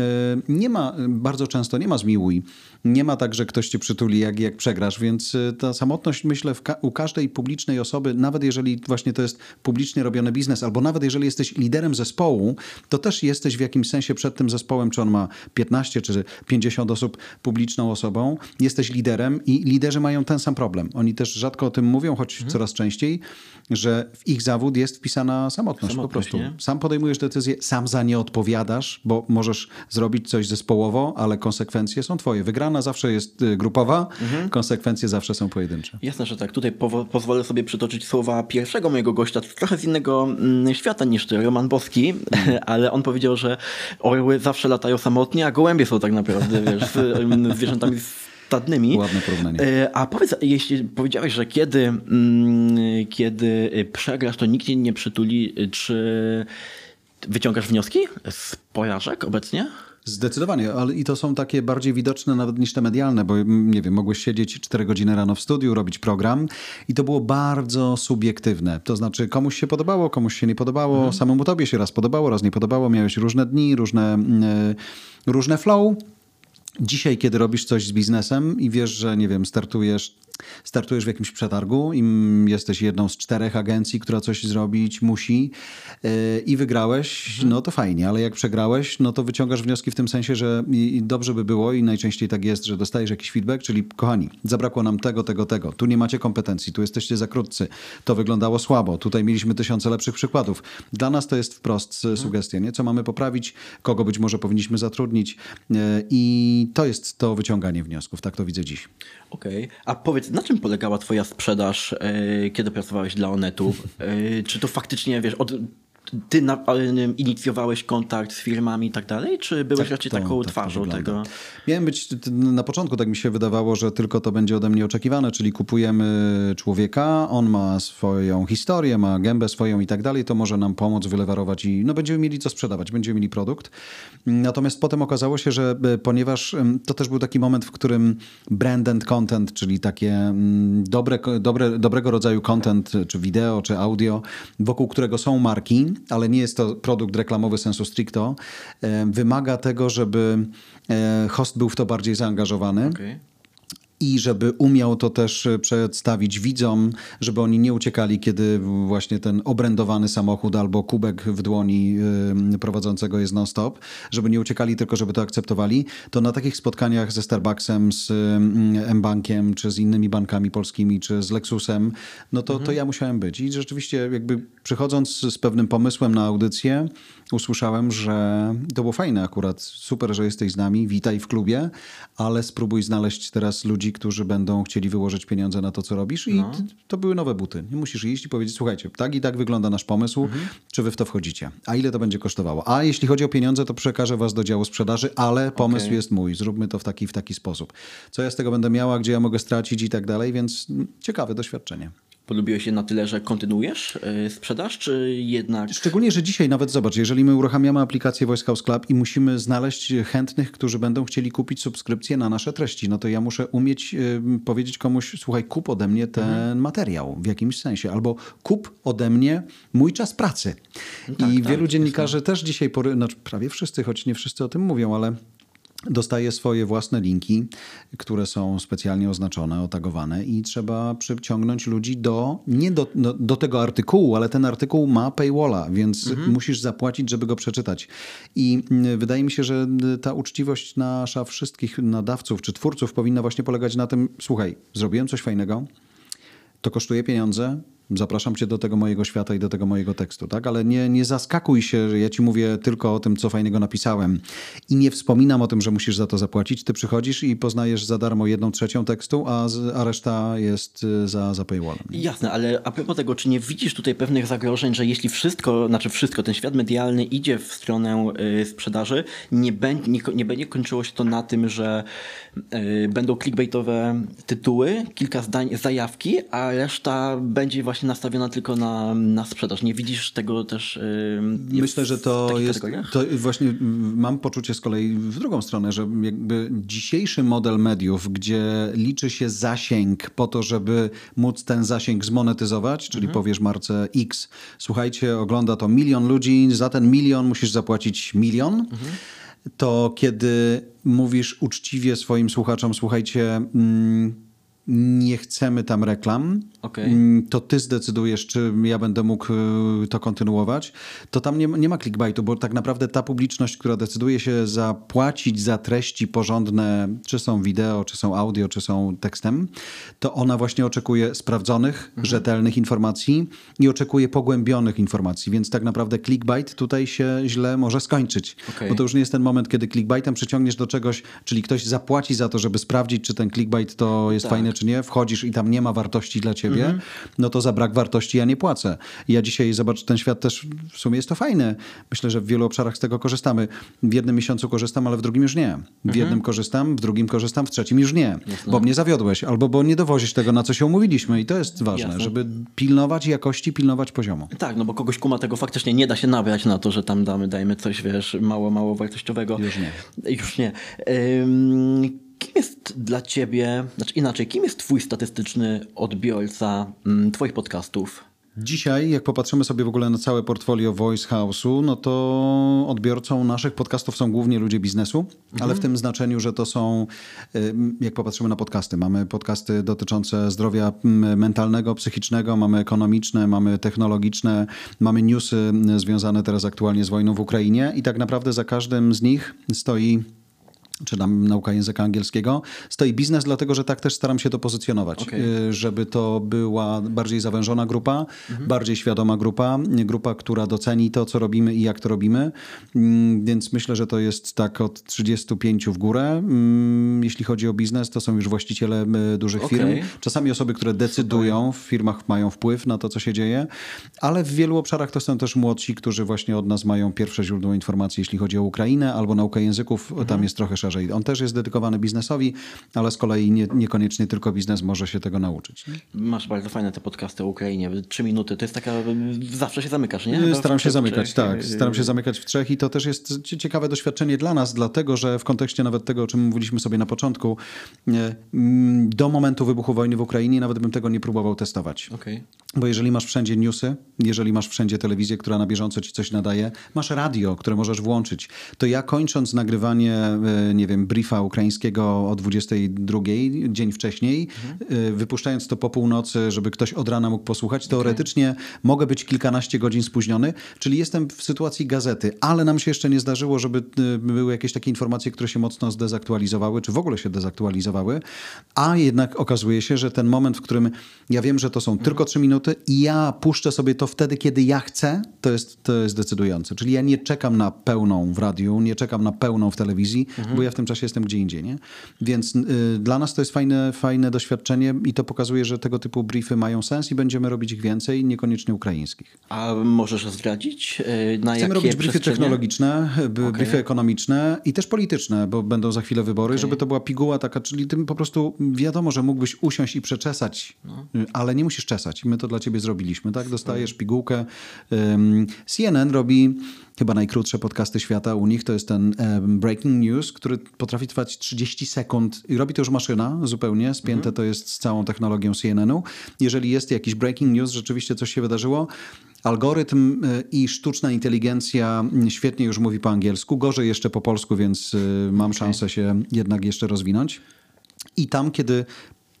nie ma, bardzo często nie ma zmiłuj, nie ma tak, że ktoś cię przytuli jak, jak przegrasz, więc e, ta samotność myślę ka- u każdej publicznej osoby, nawet jeżeli właśnie to jest publicznie robiony biznes, albo nawet jeżeli jesteś liderem zespołu, to też jesteś w jakimś sensie przed tym zespołem, czy on ma 15 czy 50 osób publiczną osobą, jesteś liderem i liderzy mają ten sam problem. Oni też rzadko o tym mówią, choć coraz częściej, że w ich zawód jest wpisana samotność, Samotność, po prostu. nie? Sam podejmujesz decyzję, sam za nie odpowiadasz, bo możesz zrobić coś zespołowo, ale konsekwencje są twoje. Wygrana zawsze jest y, grupowa, konsekwencje zawsze są pojedyncze. Jasne, że tak. Tutaj pozwolę sobie przytoczyć słowa pierwszego mojego gościa, trochę z innego mm, świata niż ty, Roman Boski, [LAUGHS] ale on powiedział, że orły zawsze latają samotnie, a gołębie są tak naprawdę, wiesz, z, mm, zwierzętami stadnymi. Ładne porównanie. E, A powiedz, jeśli powiedziałeś, że kiedy, mm, kiedy y, przegrasz, to nikt cię nie przytuli, y, czy wyciągasz wnioski z porażek obecnie? Zdecydowanie, ale i to są takie bardziej widoczne nawet niż te medialne, bo mm, nie wiem, mogłeś siedzieć 4 godziny rano w studiu, robić program i to było bardzo subiektywne. To znaczy komuś się podobało, komuś się nie podobało, samemu tobie się raz podobało, raz nie podobało, miałeś różne dni, różne, mm, różne flow. Dzisiaj, kiedy robisz coś z biznesem i wiesz, że nie wiem, startujesz startujesz w jakimś przetargu i jesteś jedną z czterech agencji, która coś zrobić musi yy, i wygrałeś, mhm. no to fajnie, ale jak przegrałeś, no to wyciągasz wnioski w tym sensie, że i, i dobrze by było i najczęściej tak jest, że dostajesz jakiś feedback, czyli kochani, zabrakło nam tego, tego, tego, tu nie macie kompetencji, tu jesteście za krótcy, to wyglądało słabo, tutaj mieliśmy tysiące lepszych przykładów. Dla nas to jest wprost mhm. sugestia, nie? co mamy poprawić, kogo być może powinniśmy zatrudnić yy, i to jest to wyciąganie wniosków, tak to widzę dziś. Okej, okay. a powiedz, na czym polegała twoja sprzedaż, yy, kiedy pracowałeś dla Onetu? Yy, czy to faktycznie, wiesz, od ty na, inicjowałeś kontakt z firmami i tak dalej, czy byłeś tak, raczej to, taką tak twarzą tego? Miałem być, na początku tak mi się wydawało, że tylko to będzie ode mnie oczekiwane, czyli kupujemy człowieka, on ma swoją historię, ma gębę swoją i tak dalej, to może nam pomóc wylewarować i no będziemy mieli co sprzedawać, będziemy mieli produkt. Natomiast potem okazało się, że e, ponieważ to też był taki moment, w którym brand and content, czyli takie dobre, dobre, dobrego rodzaju content, czy wideo, czy audio, wokół którego są marki, ale nie jest to produkt reklamowy sensu stricto, e, wymaga tego, żeby e, host był w to bardziej zaangażowany. Okay i żeby umiał to też e, przedstawić widzom, żeby oni nie uciekali, kiedy właśnie ten obrędowany samochód albo kubek w dłoni prowadzącego jest non-stop, żeby nie uciekali, tylko żeby to akceptowali, to na takich spotkaniach ze Starbucksem, z M-Bankiem, czy z innymi bankami polskimi, czy z Lexusem, no to, mhm. to ja musiałem być. I rzeczywiście jakby przychodząc z pewnym pomysłem na audycję, usłyszałem, że to było fajne akurat, super, że jesteś z nami, witaj w klubie, ale spróbuj znaleźć teraz ludzi, którzy będą chcieli wyłożyć pieniądze na to, co robisz i no. to były nowe buty. Nie musisz iść i powiedzieć, słuchajcie, tak i tak wygląda nasz pomysł, mhm. czy wy w to wchodzicie? A ile to będzie kosztowało? A jeśli chodzi o pieniądze, to przekażę was do działu sprzedaży, ale pomysł okay. jest mój, zróbmy to w taki w taki sposób. Co ja z tego będę miała, gdzie ja mogę stracić i tak dalej, więc ciekawe doświadczenie. Polubiłeś je na tyle, że kontynuujesz yy, sprzedaż, czy jednak... Szczególnie, że dzisiaj nawet zobacz, jeżeli my uruchamiamy aplikację Voice House Club i musimy znaleźć chętnych, którzy będą chcieli kupić subskrypcję na nasze treści, no to ja muszę umieć yy, powiedzieć komuś, słuchaj, kup ode mnie ten mhm. materiał w jakimś sensie, albo kup ode mnie mój czas pracy. No tak, I tak, wielu dziennikarzy też dzisiaj, pory, znaczy prawie wszyscy, choć nie wszyscy o tym mówią, ale dostaje swoje własne linki, które są specjalnie oznaczone, otagowane i trzeba przyciągnąć ludzi do, nie do, do, do tego artykułu, ale ten artykuł ma paywalla, więc mhm. musisz zapłacić, żeby go przeczytać. I mm, wydaje mi się, że ta uczciwość nasza wszystkich nadawców czy twórców powinna właśnie polegać na tym, słuchaj, zrobiłem coś fajnego, to kosztuje pieniądze, Zapraszam cię do tego mojego świata i do tego mojego tekstu, tak? Ale nie, nie zaskakuj się, że ja ci mówię tylko o tym, co fajnego napisałem i nie wspominam o tym, że musisz za to zapłacić. Ty przychodzisz i poznajesz za darmo jedną trzecią tekstu, a, a reszta jest y, za, za paywallem. Jasne, ale a propos tego, czy nie widzisz tutaj pewnych zagrożeń, że jeśli wszystko, znaczy wszystko, ten świat medialny idzie w stronę y, sprzedaży, nie, będzie, nie, nie będzie kończyło się to na tym, że y, będą clickbaitowe tytuły, kilka zdań, zajawki, a reszta będzie właśnie właśnie nastawiona tylko na, na sprzedaż. Nie widzisz tego też. Yy, Myślę, że to jest. To właśnie mam poczucie z kolei w drugą stronę, że jakby dzisiejszy model mediów, gdzie liczy się zasięg po to, żeby móc ten zasięg zmonetyzować, czyli mhm. powiesz marce X, słuchajcie, ogląda to milion ludzi, za ten milion musisz zapłacić milion. Mhm to kiedy mówisz uczciwie swoim słuchaczom, słuchajcie, mm, nie chcemy tam reklam, okay. Mm, to ty zdecydujesz, czy ja będę mógł y, to kontynuować, to tam nie, nie ma clickbaitu, bo tak naprawdę ta publiczność, która decyduje się zapłacić za treści porządne, czy są wideo, czy są audio, czy są tekstem, to ona właśnie oczekuje sprawdzonych, mhm. rzetelnych informacji i oczekuje pogłębionych informacji, więc tak naprawdę clickbait tutaj się źle może skończyć, okay. bo to już nie jest ten moment, kiedy clickbaitem przyciągniesz do czegoś, czyli ktoś zapłaci za to, żeby sprawdzić, czy ten clickbait to jest tak. fajne, czy nie, wchodzisz i tam nie ma wartości dla ciebie, mm -hmm. no to za brak wartości ja nie płacę. Ja dzisiaj, zobacz, ten świat też w sumie jest to fajne. Myślę, że w wielu obszarach z tego korzystamy. W jednym miesiącu korzystam, ale w drugim już nie. W -hmm. jednym korzystam, w drugim korzystam, w trzecim już nie. Jasne. Bo mnie zawiodłeś, albo bo nie dowozisz tego, na co się umówiliśmy i to jest ważne, Jasne. żeby pilnować jakości, pilnować poziomu. Tak, no bo kogoś kuma tego faktycznie nie da się nabrać na to, że tam damy, dajmy coś, wiesz, mało, mało wartościowego. Już nie. Już nie. Kim jest dla ciebie, znaczy inaczej, kim jest twój statystyczny odbiorca mm, twoich podcastów? Dzisiaj, jak popatrzymy sobie w ogóle na całe portfolio Voice House'u, no to odbiorcą naszych podcastów są głównie ludzie biznesu, ale w tym znaczeniu, że to są, y, jak popatrzymy na podcasty, mamy podcasty dotyczące zdrowia mentalnego, psychicznego, mamy ekonomiczne, mamy technologiczne, mamy newsy związane teraz aktualnie z wojną w Ukrainie i tak naprawdę za każdym z nich stoi czy tam nauka języka angielskiego, stoi biznes, dlatego że tak też staram się to pozycjonować, Okej. y, żeby to była bardziej zawężona grupa, bardziej świadoma grupa, grupa, która doceni to, co robimy i jak to robimy, Mm, więc myślę, że to jest tak od 35 w górę. Mm, Jeśli chodzi o biznes, to są już właściciele y, dużych Okej. firm, czasami osoby, które decydują, w firmach mają wpływ na to, co się dzieje, ale w wielu obszarach to są też młodsi, którzy właśnie od nas mają pierwsze źródło informacji, jeśli chodzi o Ukrainę albo naukę języków, tam jest trochę szerzej. On też jest dedykowany biznesowi, ale z kolei nie, niekoniecznie tylko biznes może się tego nauczyć. Nie? Masz bardzo fajne te podcasty o Ukrainie. Trzy minuty, to jest taka... Zawsze się zamykasz, nie? Chyba w Staram się zamykać, trzech, tak. Staram się zamykać w trzech i to też jest cie- ciekawe doświadczenie dla nas, dlatego że w kontekście nawet tego, o czym mówiliśmy sobie na początku, mm, do momentu wybuchu wojny w Ukrainie nawet bym tego nie próbował testować. Okej. Bo jeżeli masz wszędzie newsy, jeżeli masz wszędzie telewizję, która na bieżąco ci coś nadaje, masz radio, które możesz włączyć, to ja kończąc nagrywanie, e, nie wiem, briefa ukraińskiego o 22, dzień wcześniej, e, wypuszczając to po północy, żeby ktoś od rana mógł posłuchać, teoretycznie mogę być kilkanaście godzin spóźniony, czyli jestem w sytuacji gazety, ale nam się jeszcze nie zdarzyło, żeby e, były jakieś takie informacje, które się mocno zdezaktualizowały, czy w ogóle się dezaktualizowały, a jednak okazuje się, że ten moment, w którym ja wiem, że to są tylko trzy minuty i ja puszczę sobie to wtedy, kiedy ja chcę, to jest, to jest decydujące. Czyli ja nie czekam na pełną w radiu, nie czekam na pełną w telewizji, bo ja w tym czasie jestem gdzie indziej. Nie? Więc y, dla nas to jest fajne, fajne doświadczenie i to pokazuje, że tego typu briefy mają sens i będziemy robić ich więcej, niekoniecznie ukraińskich. A możesz zdradzić, yy, na Chcemy jakie robić briefy technologiczne, b- briefy ekonomiczne i też polityczne, bo będą za chwilę wybory, żeby to była piguła taka, czyli tym po prostu wiadomo, że mógłbyś usiąść i przeczesać, y, ale nie musisz czesać. My to dla ciebie zrobiliśmy, tak? Dostajesz pigułkę. CNN robi chyba najkrótsze podcasty świata u nich, to jest ten Breaking News, który potrafi trwać 30 sekund i robi to już maszyna zupełnie, spięte to jest z całą technologią CNN-u. Jeżeli jest jakiś breaking news, rzeczywiście coś się wydarzyło, Algorytm y, i sztuczna inteligencja y, świetnie już mówi po angielsku, gorzej jeszcze po polsku, więc y, mam szansę się jednak jeszcze rozwinąć. I tam, kiedy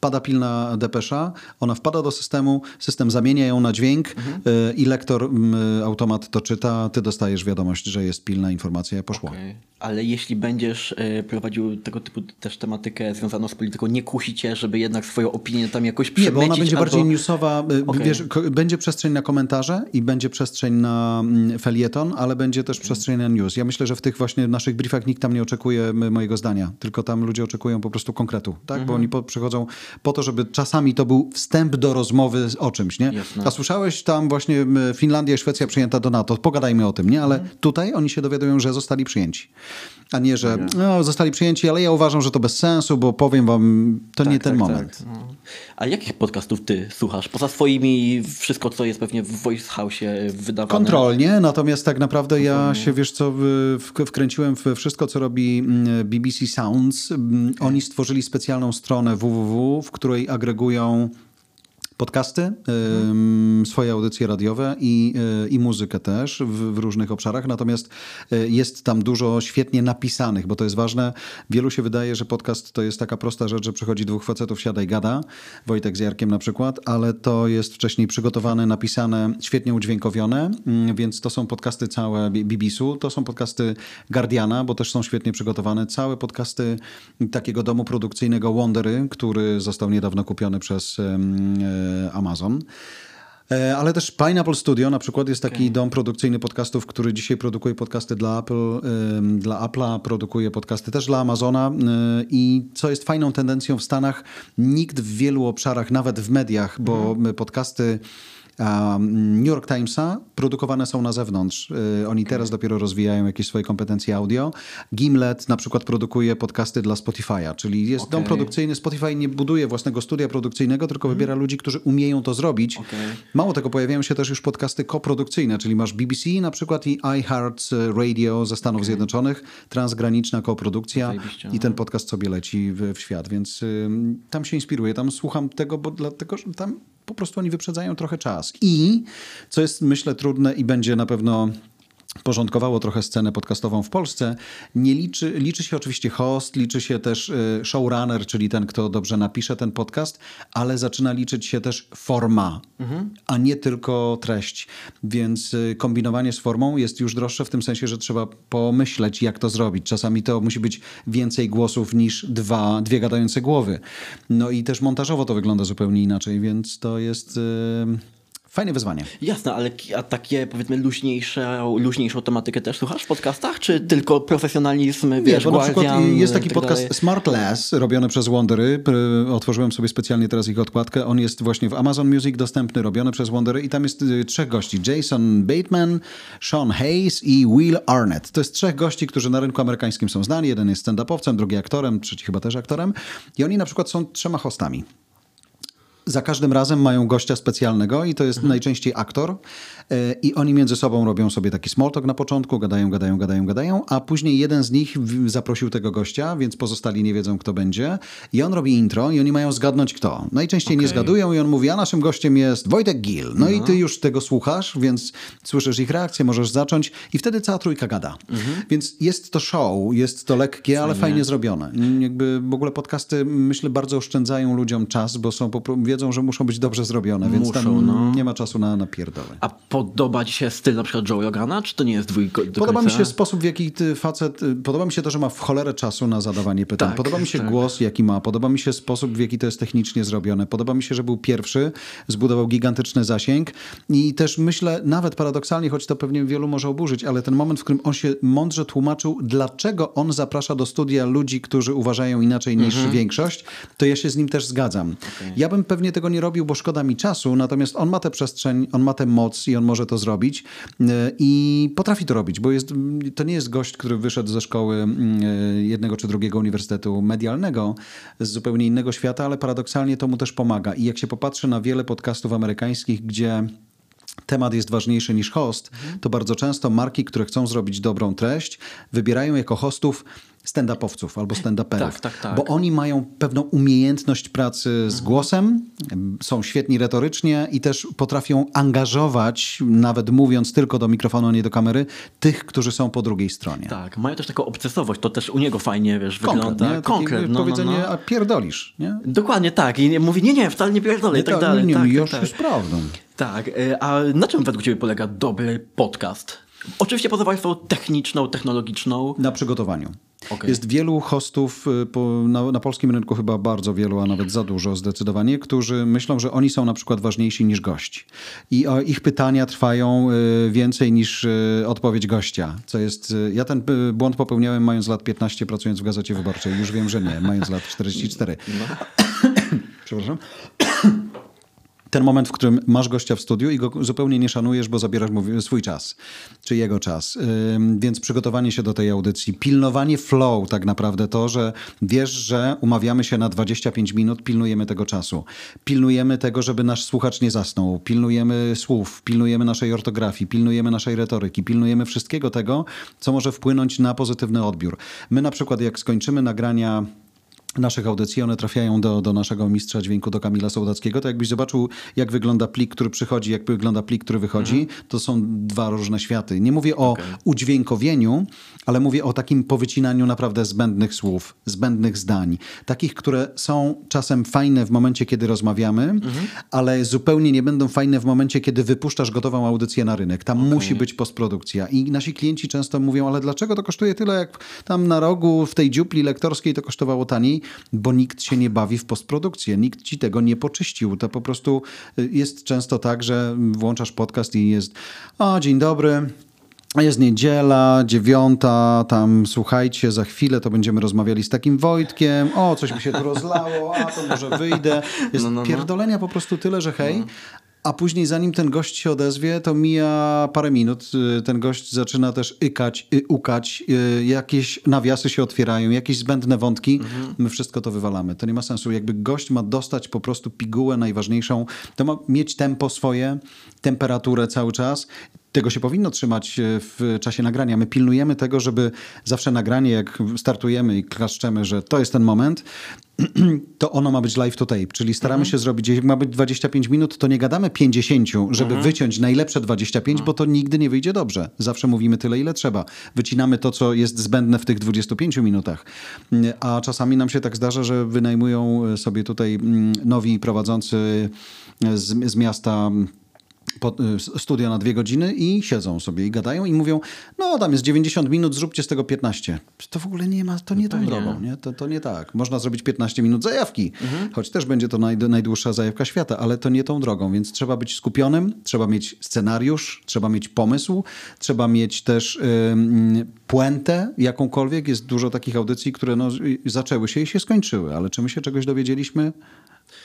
pada pilna depesza, ona wpada do systemu, system zamienia ją na dźwięk y, i lektor, y, automat to czyta, ty dostajesz wiadomość, że jest pilna informacja, poszło. Okej. Ale jeśli będziesz e, prowadził tego typu też tematykę związaną z polityką, nie kusi cię, żeby jednak swoją opinię tam jakoś Nie, przemycić? bo ona będzie albo... bardziej newsowa. y, Okej. Wiesz, będzie przestrzeń na komentarze i będzie przestrzeń na mm, felieton, ale będzie też przestrzeń na news. Ja myślę, że w tych właśnie naszych briefach nikt tam nie oczekuje mojego zdania, tylko tam ludzie oczekują po prostu konkretu, tak? Mhm. Bo oni po, przychodzą po to, żeby czasami to był wstęp do rozmowy o czymś, nie? Jasne. A słyszałeś tam właśnie Finlandia i Szwecja przyjęta do NATO, pogadajmy o tym, nie? Ale Mhm. tutaj oni się dowiadują, że zostali przyjęci. A nie, że no, zostali przyjęci, ale ja uważam, że to bez sensu, bo powiem wam, to nie ten moment. Tak, no. A jakich podcastów ty słuchasz? Poza swoimi, wszystko co jest pewnie w Voice House wydawane. Kontrolnie, natomiast tak naprawdę ja się, wiesz co, wkręciłem w wszystko, co robi mm, BBC Sounds. Mm, Oni stworzyli specjalną stronę www, w której agregują podcasty, ym, swoje audycje radiowe i, y, i muzykę też w, w różnych obszarach. Natomiast y, jest tam dużo świetnie napisanych, bo to jest ważne. Wielu się wydaje, że podcast to jest taka prosta rzecz, że przychodzi dwóch facetów, siada i gada. Wojtek z Jarkiem na przykład, ale to jest wcześniej przygotowane, napisane, świetnie udźwiękowione, mm, więc to są podcasty całe B- BBC-u, to są podcasty Guardiana, bo też są świetnie przygotowane. Całe podcasty takiego domu produkcyjnego Wondery, który został niedawno kupiony przez e, Amazon. E, Ale też Pineapple Studio na przykład jest taki dom produkcyjny podcastów, który dzisiaj produkuje podcasty dla Apple, dla Apple'a, produkuje podcasty też dla Amazona. E, i co jest fajną tendencją w Stanach, nikt w wielu obszarach, nawet w mediach, bo podcasty a, New York Timesa produkowane są na zewnątrz. Y, Oni teraz dopiero rozwijają jakieś swoje kompetencje audio. Gimlet na przykład produkuje podcasty dla Spotify'a, czyli jest dom Okej. produkcyjny. Spotify nie buduje własnego studia produkcyjnego, tylko wybiera ludzi, którzy umieją to zrobić. Okej. Mało tego, pojawiają się też już podcasty koprodukcyjne, czyli masz BBC na przykład i iHeart Radio ze Stanów Zjednoczonych, transgraniczna koprodukcja Zajebiście, i ten podcast sobie leci w, w świat, więc ym, tam się inspiruję, tam słucham tego, bo dlatego, że tam po prostu oni wyprzedzają trochę czas. I co jest myślę trudne i będzie na pewno porządkowało trochę scenę podcastową w Polsce. Nie liczy, liczy się oczywiście host, liczy się też y, showrunner, czyli ten, kto dobrze napisze ten podcast, ale zaczyna liczyć się też forma, a nie tylko treść. Więc y, kombinowanie z formą jest już droższe w tym sensie, że trzeba pomyśleć, jak to zrobić. Czasami to musi być więcej głosów niż dwa, dwie gadające głowy. No i też montażowo to wygląda zupełnie inaczej, więc to jest... Fajne wyzwanie. Jasne, ale a takie powiedzmy luźniejsze, luźniejszą tematykę też słuchasz w podcastach, czy tylko profesjonalizm, Nie, wiesz, bo na przykład jest taki tak podcast dalej? Smart Less robiony przez Wondery. Otworzyłem sobie specjalnie teraz ich odkładkę. On jest właśnie w Amazon Music dostępny, robiony przez Wondery i tam jest y, trzech gości. Jason Bateman, Sean Hayes i Will Arnett. To jest trzech gości, którzy na rynku amerykańskim są znani. Jeden jest stand-upowcem, drugi aktorem, trzeci chyba też aktorem. I oni na przykład są trzema hostami. Za każdym razem mają gościa specjalnego i to jest najczęściej aktor. I oni między sobą robią sobie taki small talk na początku, gadają, gadają, gadają, gadają, a później jeden z nich zaprosił tego gościa, więc pozostali nie wiedzą, kto będzie. I on robi intro i oni mają zgadnąć, kto. Najczęściej nie Okej. zgadują i on mówi, a naszym gościem jest Wojtek Gil. No i ty już tego słuchasz, więc słyszysz ich reakcję, możesz zacząć i wtedy cała trójka gada. Więc jest to show, jest to lekkie, ale fajnie zrobione. Jakby w ogóle podcasty, myślę, bardzo oszczędzają ludziom czas, bo są, wiedzą, że muszą być dobrze zrobione, więc Muszą, tam no. nie ma czasu na, na pierdoły. A podoba ci się styl na przykład Joe Rogana, czy to nie jest dwójko do Podoba mi się sposób, w jaki ty facet. y, Podoba mi się to, że ma w cholerę czasu na zadawanie pytań. Tak, podoba mi się tak. głos, jaki ma. Podoba mi się sposób, w jaki to jest technicznie zrobione. Podoba mi się, że był pierwszy, zbudował gigantyczny zasięg. I też myślę, nawet paradoksalnie, choć to pewnie wielu może oburzyć, ale ten moment, w którym on się mądrze tłumaczył, dlaczego on zaprasza do studia ludzi, którzy uważają inaczej niż Mhm. większość, to ja się z nim też zgadzam. Ja bym pewnie tego nie robił, bo szkoda mi czasu, natomiast on ma tę przestrzeń, on ma tę moc i on może to zrobić yy, i potrafi to robić, bo jest, to nie jest gość, który wyszedł ze szkoły yy, jednego czy drugiego uniwersytetu medialnego z zupełnie innego świata, ale paradoksalnie to mu też pomaga. I jak się popatrzy na wiele podcastów amerykańskich, gdzie temat jest ważniejszy niż host, to bardzo często marki, które chcą zrobić dobrą treść, wybierają jako hostów stand-upowców albo stand-uperów. Tak, tak, tak. Bo oni mają pewną umiejętność pracy z głosem, są świetni retorycznie i też potrafią angażować, nawet mówiąc tylko do mikrofonu, a nie do kamery, tych, którzy są po drugiej stronie. Tak, mają też taką obcesowość, to też u niego fajnie, wiesz, Konkret, wygląda. nie? Konkret, no, no, powiedzenie, no. a pierdolisz, nie? Dokładnie tak. I mówi, nie, nie, wcale nie pierdolę i tak dalej. nie, tak, już tak, jest tak. prawdą. tak, y, a na czym według ciebie polega dobry podcast? Oczywiście poza warstwą techniczną, technologiczną. Na przygotowaniu. Okej. Jest wielu hostów y, po, na, na polskim rynku, chyba bardzo wielu, a nawet za dużo zdecydowanie, którzy myślą, że oni są na przykład ważniejsi niż gość. I o, ich pytania trwają y, więcej niż y, odpowiedź gościa. Co jest, ja ten błąd popełniałem mając lat 15, pracując w Gazecie Wyborczej. Już wiem, że nie, mając lat 44. [COUGHS] Przepraszam ten moment, w którym masz gościa w studiu i go zupełnie nie szanujesz, bo zabierasz mu swój czas, czy jego czas. Więc przygotowanie się do tej audycji, pilnowanie flow tak naprawdę to, że wiesz, że umawiamy się na 25 minut, pilnujemy tego czasu. Pilnujemy tego, żeby nasz słuchacz nie zasnął. Pilnujemy słów, pilnujemy naszej ortografii, pilnujemy naszej retoryki, pilnujemy wszystkiego tego, co może wpłynąć na pozytywny odbiór. My na przykład jak skończymy nagrania naszych audycji, one trafiają do, do naszego mistrza dźwięku, do Kamila Sołdackiego, to jakbyś zobaczył, jak wygląda plik, który przychodzi, jak wygląda plik, który wychodzi, to są dwa różne światy. Nie mówię o udźwiękowieniu, ale mówię o takim powycinaniu naprawdę zbędnych słów, zbędnych zdań. Takich, które są czasem fajne w momencie, kiedy rozmawiamy, ale zupełnie nie będą fajne w momencie, kiedy wypuszczasz gotową audycję na rynek. Tam musi być postprodukcja. I nasi klienci często mówią, ale dlaczego to kosztuje tyle, jak tam na rogu w tej dziupli lektorskiej to kosztowało taniej? Bo nikt się nie bawi w postprodukcję. Nikt ci tego nie poczyścił. To po prostu y, jest często tak, że włączasz podcast i jest o, dzień dobry, jest niedziela, dziewiąta, tam słuchajcie, za chwilę to będziemy rozmawiali z takim Wojtkiem, o, coś mi się tu rozlało, a to może wyjdę. Jest No, no, no. pierdolenia po prostu tyle, że hej, a później zanim ten gość się odezwie, to mija parę minut, y, ten gość zaczyna też ykać, y, ukać, y, jakieś nawiasy się otwierają, jakieś zbędne wątki, my wszystko to wywalamy. To nie ma sensu. Jakby gość ma dostać po prostu pigułę najważniejszą, to ma mieć tempo swoje, temperaturę cały czas, tego się powinno trzymać e, w czasie nagrania. My pilnujemy tego, żeby zawsze nagranie, jak startujemy i klaszczemy, że to jest ten moment, [CLEARS THROAT] to ono ma być live to tape, czyli staramy Mhm. się zrobić, jak ma być 25 minut, to nie gadamy 50, żeby Mhm. wyciąć najlepsze 25, bo to nigdy nie wyjdzie dobrze. Zawsze mówimy tyle, ile trzeba. Wycinamy to, co jest zbędne w tych 25 minutach. A czasami nam się tak zdarza, że wynajmują sobie tutaj mm, nowi prowadzący z, z miasta studia na dwie godziny i siedzą sobie i gadają i mówią, no tam jest 90 minut, zróbcie z tego 15. To w ogóle nie ma, to nie tą drogą, nie? To, to nie tak. Można zrobić 15 minut zajawki, Mhm. choć też będzie to naj, najdłuższa zajawka świata, ale to nie tą drogą, więc trzeba być skupionym, trzeba mieć scenariusz, trzeba mieć pomysł, trzeba mieć też ym, puentę jakąkolwiek. Jest dużo takich audycji, które no, y, zaczęły się i się skończyły, ale czy my się czegoś dowiedzieliśmy?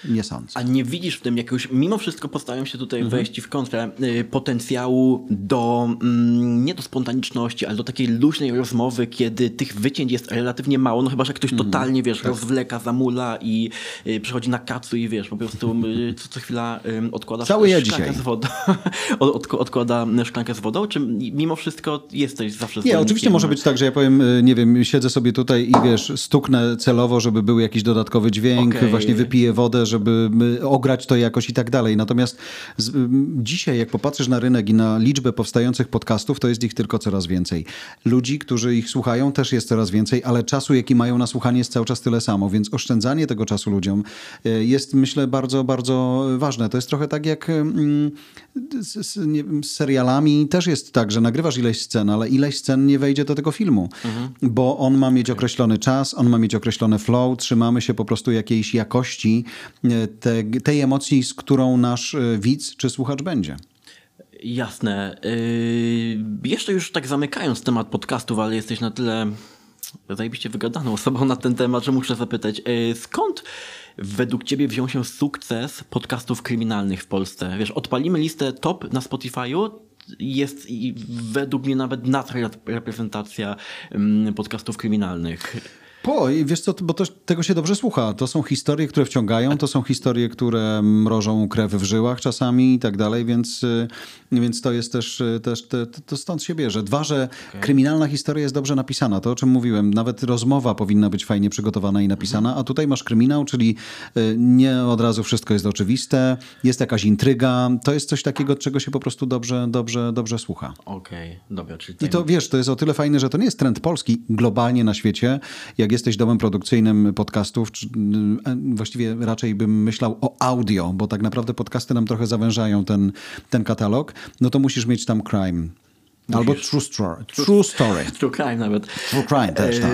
Nie sądzę. A nie widzisz w tym jakiegoś, mimo wszystko postaram się tutaj Mhm. wejść w kontrę, y, potencjału do, mm, nie do spontaniczności, ale do takiej luźnej rozmowy, kiedy tych wycięć jest relatywnie mało, no chyba, że ktoś Mhm. totalnie, Tak. wiesz, rozwleka, zamula i y, przychodzi na kacu i wiesz, po prostu y, co, co chwila y, odkłada Cały ja szklankę dzisiaj. z wodą, [LAUGHS] od, od, odkłada szklankę z wodą, czy mimo wszystko jesteś zawsze Nie, oczywiście może być tak, że ja powiem, nie wiem, siedzę sobie tutaj i wiesz, stuknę celowo, żeby był jakiś dodatkowy dźwięk, Okej. właśnie wypiję wodę, żeby y, ograć to jakoś i tak dalej. Natomiast z, y, dzisiaj, jak popatrzysz na rynek i na liczbę powstających podcastów, to jest ich tylko coraz więcej. Ludzi, którzy ich słuchają, też jest coraz więcej, ale czasu, jaki mają na słuchanie, jest cały czas tyle samo, więc oszczędzanie tego czasu ludziom y, jest, myślę, bardzo, bardzo ważne. To jest trochę tak jak z, z, wiem, z serialami też jest tak, że nagrywasz ileś scen, ale ileś scen nie wejdzie do tego filmu, bo on ma mieć określony czas, on ma mieć określone flow, trzymamy się po prostu jakiejś jakości te, tej emocji, z którą nasz e, widz czy słuchacz będzie. Jasne. Yy, jeszcze już tak zamykając temat podcastów, ale jesteś na tyle zajebiście wygadaną osobą na ten temat, że muszę zapytać, yy, skąd według ciebie wziął się sukces podcastów kryminalnych w Polsce? Wiesz, odpalimy listę top na Spotify'u, jest według mnie nawet nadreprezentacja ym, podcastów kryminalnych. Po, i wiesz co, bo to, tego się dobrze słucha. To są historie, które wciągają, to są historie, które mrożą krew w żyłach czasami i tak dalej, więc, y, więc to jest też, y, też te, to stąd się bierze. Dwa, że kryminalna historia jest dobrze napisana, to o czym mówiłem. Nawet rozmowa powinna być fajnie przygotowana i napisana, a tutaj masz kryminał, czyli y, nie od razu wszystko jest oczywiste, jest jakaś intryga, to jest coś takiego, czego się po prostu dobrze, dobrze, dobrze słucha. Okej, dobra, czyli I to wiesz, to jest o tyle fajne, że to nie jest trend polski globalnie na świecie. Jak jesteś domem produkcyjnym podcastów, czy, e, właściwie raczej bym myślał o audio, bo tak naprawdę podcasty nam trochę zawężają ten, ten katalog, no to musisz mieć tam crime. Albo true story. True [LAUGHS] story. True crime nawet. True crime też, tak.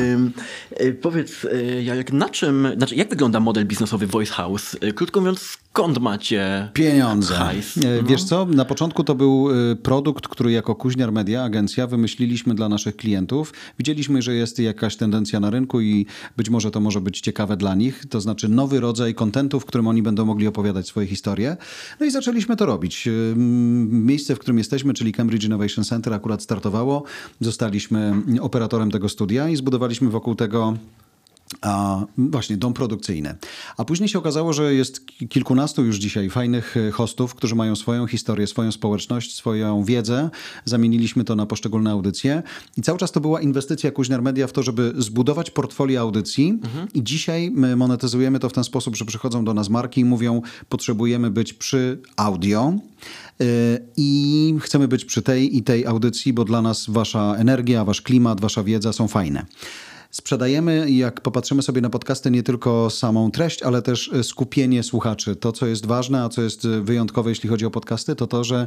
Y, powiedz, y, Jarek, na czym, znaczy jak wygląda model biznesowy Voice House? Krótko mówiąc, skąd macie Pieniądze. hajs? E, No. Wiesz co, na początku to był e, produkt, który jako Kuźniar Media, agencja, wymyśliliśmy dla naszych klientów. Widzieliśmy, że jest jakaś tendencja na rynku i być może to może być ciekawe dla nich. To znaczy nowy rodzaj kontentu, w którym oni będą mogli opowiadać swoje historie. No i zaczęliśmy to robić. E, Miejsce, w którym jesteśmy, czyli Cambridge Innovation Center akurat startowało. Zostaliśmy operatorem tego studia i zbudowaliśmy wokół tego a, właśnie, dom produkcyjny. A później się okazało, że jest ki- kilkunastu już dzisiaj fajnych e, hostów, którzy mają swoją historię, swoją społeczność, swoją wiedzę. Zamieniliśmy to na poszczególne audycje. I cały czas to była inwestycja Kuźniar Media w to, żeby zbudować portfolio audycji. I dzisiaj my monetyzujemy to w ten sposób, że przychodzą do nas marki i mówią, potrzebujemy być przy audio. e, I chcemy być przy tej i tej audycji, bo dla nas wasza energia, wasz klimat, wasza wiedza są fajne. Sprzedajemy, jak popatrzymy sobie na podcasty, nie tylko samą treść, ale też e, skupienie słuchaczy. To, co jest ważne, a co jest e, wyjątkowe, jeśli chodzi o podcasty, to to, że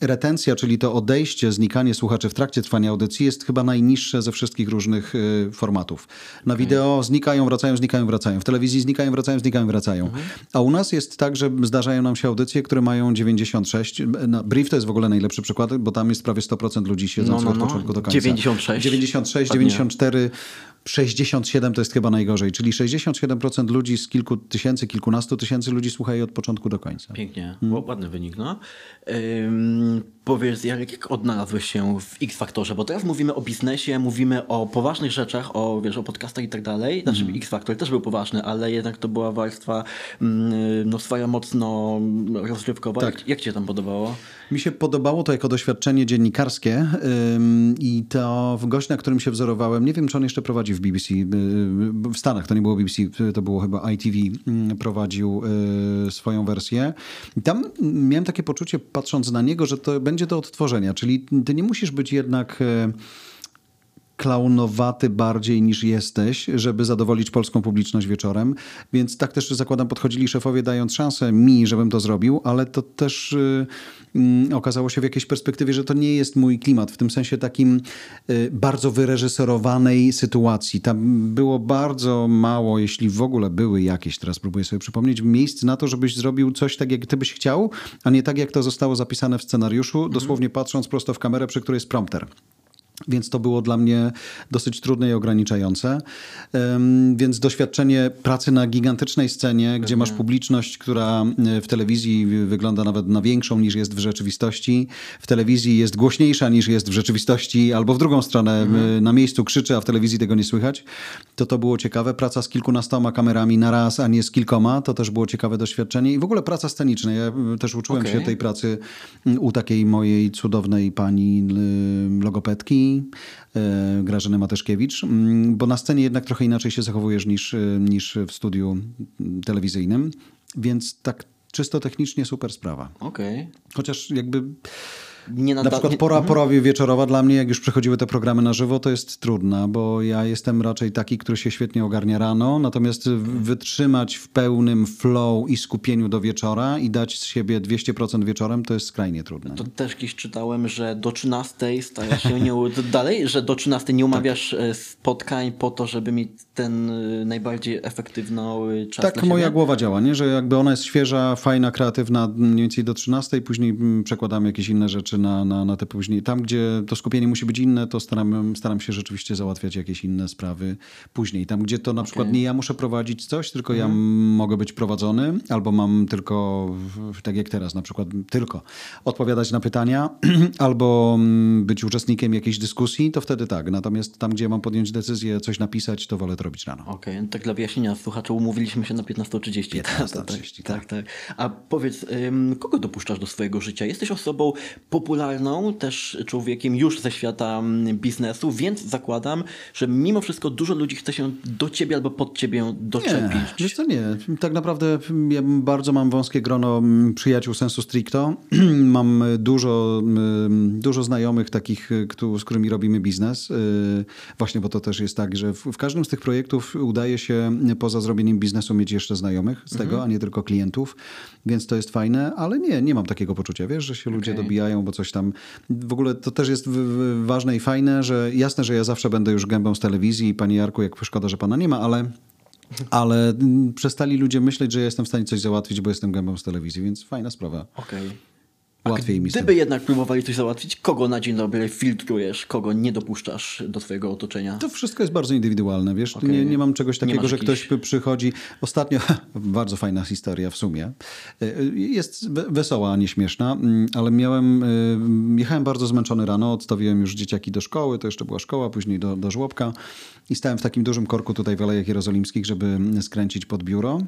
retencja, czyli to odejście, znikanie słuchaczy w trakcie trwania audycji jest chyba najniższe ze wszystkich różnych e, formatów. Na wideo znikają, wracają, znikają, wracają. W telewizji znikają, wracają, znikają, wracają. A u nas jest tak, że zdarzają nam się audycje, które mają 96. Na Brief to jest w ogóle najlepszy przykład, bo tam jest prawie 100% ludzi siedzących No, no, od no. początku do końca. 96. 96, Ładnie. 94, 67 to jest chyba najgorzej. Czyli 67% ludzi z kilku tysięcy, kilkunastu tysięcy ludzi słucha jej od początku do końca. Pięknie, Mm. Ładny wynik, no. Ym, Powiedz, Jarek, jak odnalazłeś się w X-Faktorze? Bo teraz mówimy o biznesie, mówimy o poważnych rzeczach, o, wiesz, o podcastach i tak dalej. Znaczy Mhm. X-Factor też był poważny, ale jednak to była warstwa mm, no, swoja mocno rozrywkowa. Tak. Jak, jak ci się tam podobało? Mi się podobało to jako doświadczenie dziennikarskie i to gość, na którym się wzorowałem, nie wiem, czy on jeszcze prowadzi w BBC, y, w Stanach to nie było BBC, to było chyba ITV, ym, prowadził y, swoją wersję. I tam miałem takie poczucie, patrząc na niego, że to będzie do odtworzenia, czyli ty nie musisz być jednak... y, klaunowaty bardziej niż jesteś, żeby zadowolić polską publiczność wieczorem. Więc tak też zakładam, podchodzili szefowie, dając szansę mi, żebym to zrobił, ale to też y, mm, okazało się w jakiejś perspektywie, że to nie jest mój klimat, w tym sensie takim y, bardzo wyreżyserowanej sytuacji. Tam było bardzo mało, jeśli w ogóle były jakieś, teraz próbuję sobie przypomnieć, miejsc na to, żebyś zrobił coś tak, jak ty byś chciał, a nie tak, jak to zostało zapisane w scenariuszu, dosłownie patrząc prosto w kamerę, przy której jest prompter. Więc to było dla mnie dosyć trudne i ograniczające. Ym, Więc doświadczenie pracy na gigantycznej scenie, gdzie masz publiczność, która y, w telewizji wygląda nawet na większą niż jest w rzeczywistości. W telewizji jest głośniejsza niż jest w rzeczywistości, albo w drugą stronę y, na miejscu krzyczy, a w telewizji tego nie słychać. To to było ciekawe. Praca z kilkunastoma kamerami na raz, a nie z kilkoma, to też było ciekawe doświadczenie. I w ogóle praca sceniczna. Ja y, też uczyłem Okej. się tej pracy u takiej mojej cudownej pani logopedki, y, Grażyny Mateszkiewicz, mm, bo na scenie jednak trochę inaczej się zachowujesz niż, y, niż w studiu telewizyjnym, więc tak czysto technicznie super sprawa. Okej. Chociaż jakby Nie na nada- przykład nie- pora, pora wieczorowa dla mnie, jak już przechodziły te programy na żywo, to jest trudna, bo ja jestem raczej taki, który się świetnie ogarnia rano, natomiast w- wytrzymać w pełnym flow i skupieniu do wieczora i dać z siebie 200% wieczorem, to jest skrajnie trudne. To też gdzieś czytałem, że do 13 starasz się nie... Dalej, że do 13 nie umawiasz Tak. e, spotkań po to, żeby mieć ten e, najbardziej efektywny e, czas Tak moja głowa działa, nie? że jakby ona jest świeża, fajna, kreatywna mniej więcej do 13, później mm, przekładamy jakieś inne rzeczy na, na, na te później. Tam, gdzie to skupienie musi być inne, to staram, staram się rzeczywiście załatwiać jakieś inne sprawy później. Tam, gdzie to na przykład nie ja muszę prowadzić coś, tylko ja Mhm. mogę być prowadzony, albo mam tylko, tak jak teraz na przykład, tylko odpowiadać na pytania, [CLEARS THROAT] albo mm, być uczestnikiem jakiejś dyskusji, to wtedy tak. Natomiast tam, gdzie mam podjąć decyzję, coś napisać, to wolę to robić rano. Okej, no tak dla wyjaśnienia słuchaczy, umówiliśmy się na 15.30. 15:30, [LAUGHS] tak, tak. A powiedz, kogo dopuszczasz do swojego życia? Jesteś osobą popularną, też człowiekiem już ze świata mm, biznesu, więc zakładam, że mimo wszystko dużo ludzi chce się do ciebie albo pod ciebie doczepić. Nie, wiesz co, nie. Tak naprawdę ja bardzo mam wąskie grono mm, przyjaciół sensu stricto. [CLEARS THROAT] mam dużo, mm, dużo znajomych takich, y, z którymi robimy biznes. Y, Właśnie, bo to też jest tak, że w, każdym z tych projektów udaje się poza zrobieniem biznesu mieć jeszcze znajomych z tego, a nie tylko klientów, więc to jest fajne, ale nie, nie mam takiego poczucia, wiesz, że się ludzie Okej. dobijają, bo coś tam... W ogóle to też jest ważne i fajne, że jasne, że ja zawsze będę już gębą z telewizji i panie Jarku, jak szkoda, że pana nie ma, ale ale mm, przestali ludzie myśleć, że ja jestem w stanie coś załatwić, bo jestem gębą z telewizji, więc fajna sprawa. Okej. Łatwiej mi. Gdyby jednak próbowali coś załatwić, kogo na dzień dobry filtrujesz, kogo nie dopuszczasz do twojego otoczenia? To wszystko jest bardzo indywidualne, wiesz, Okej. nie, nie mam czegoś takiego, że jakichś- ktoś przychodzi. Ostatnio, [LAUGHS] bardzo fajna historia w sumie, Y, jest we- wesoła, a nie śmieszna, mm, ale miałem, y, jechałem bardzo zmęczony rano, odstawiłem już dzieciaki do szkoły, to jeszcze była szkoła, później do, do żłobka i stałem w takim dużym korku tutaj w Alejach Jerozolimskich, żeby skręcić pod biuro.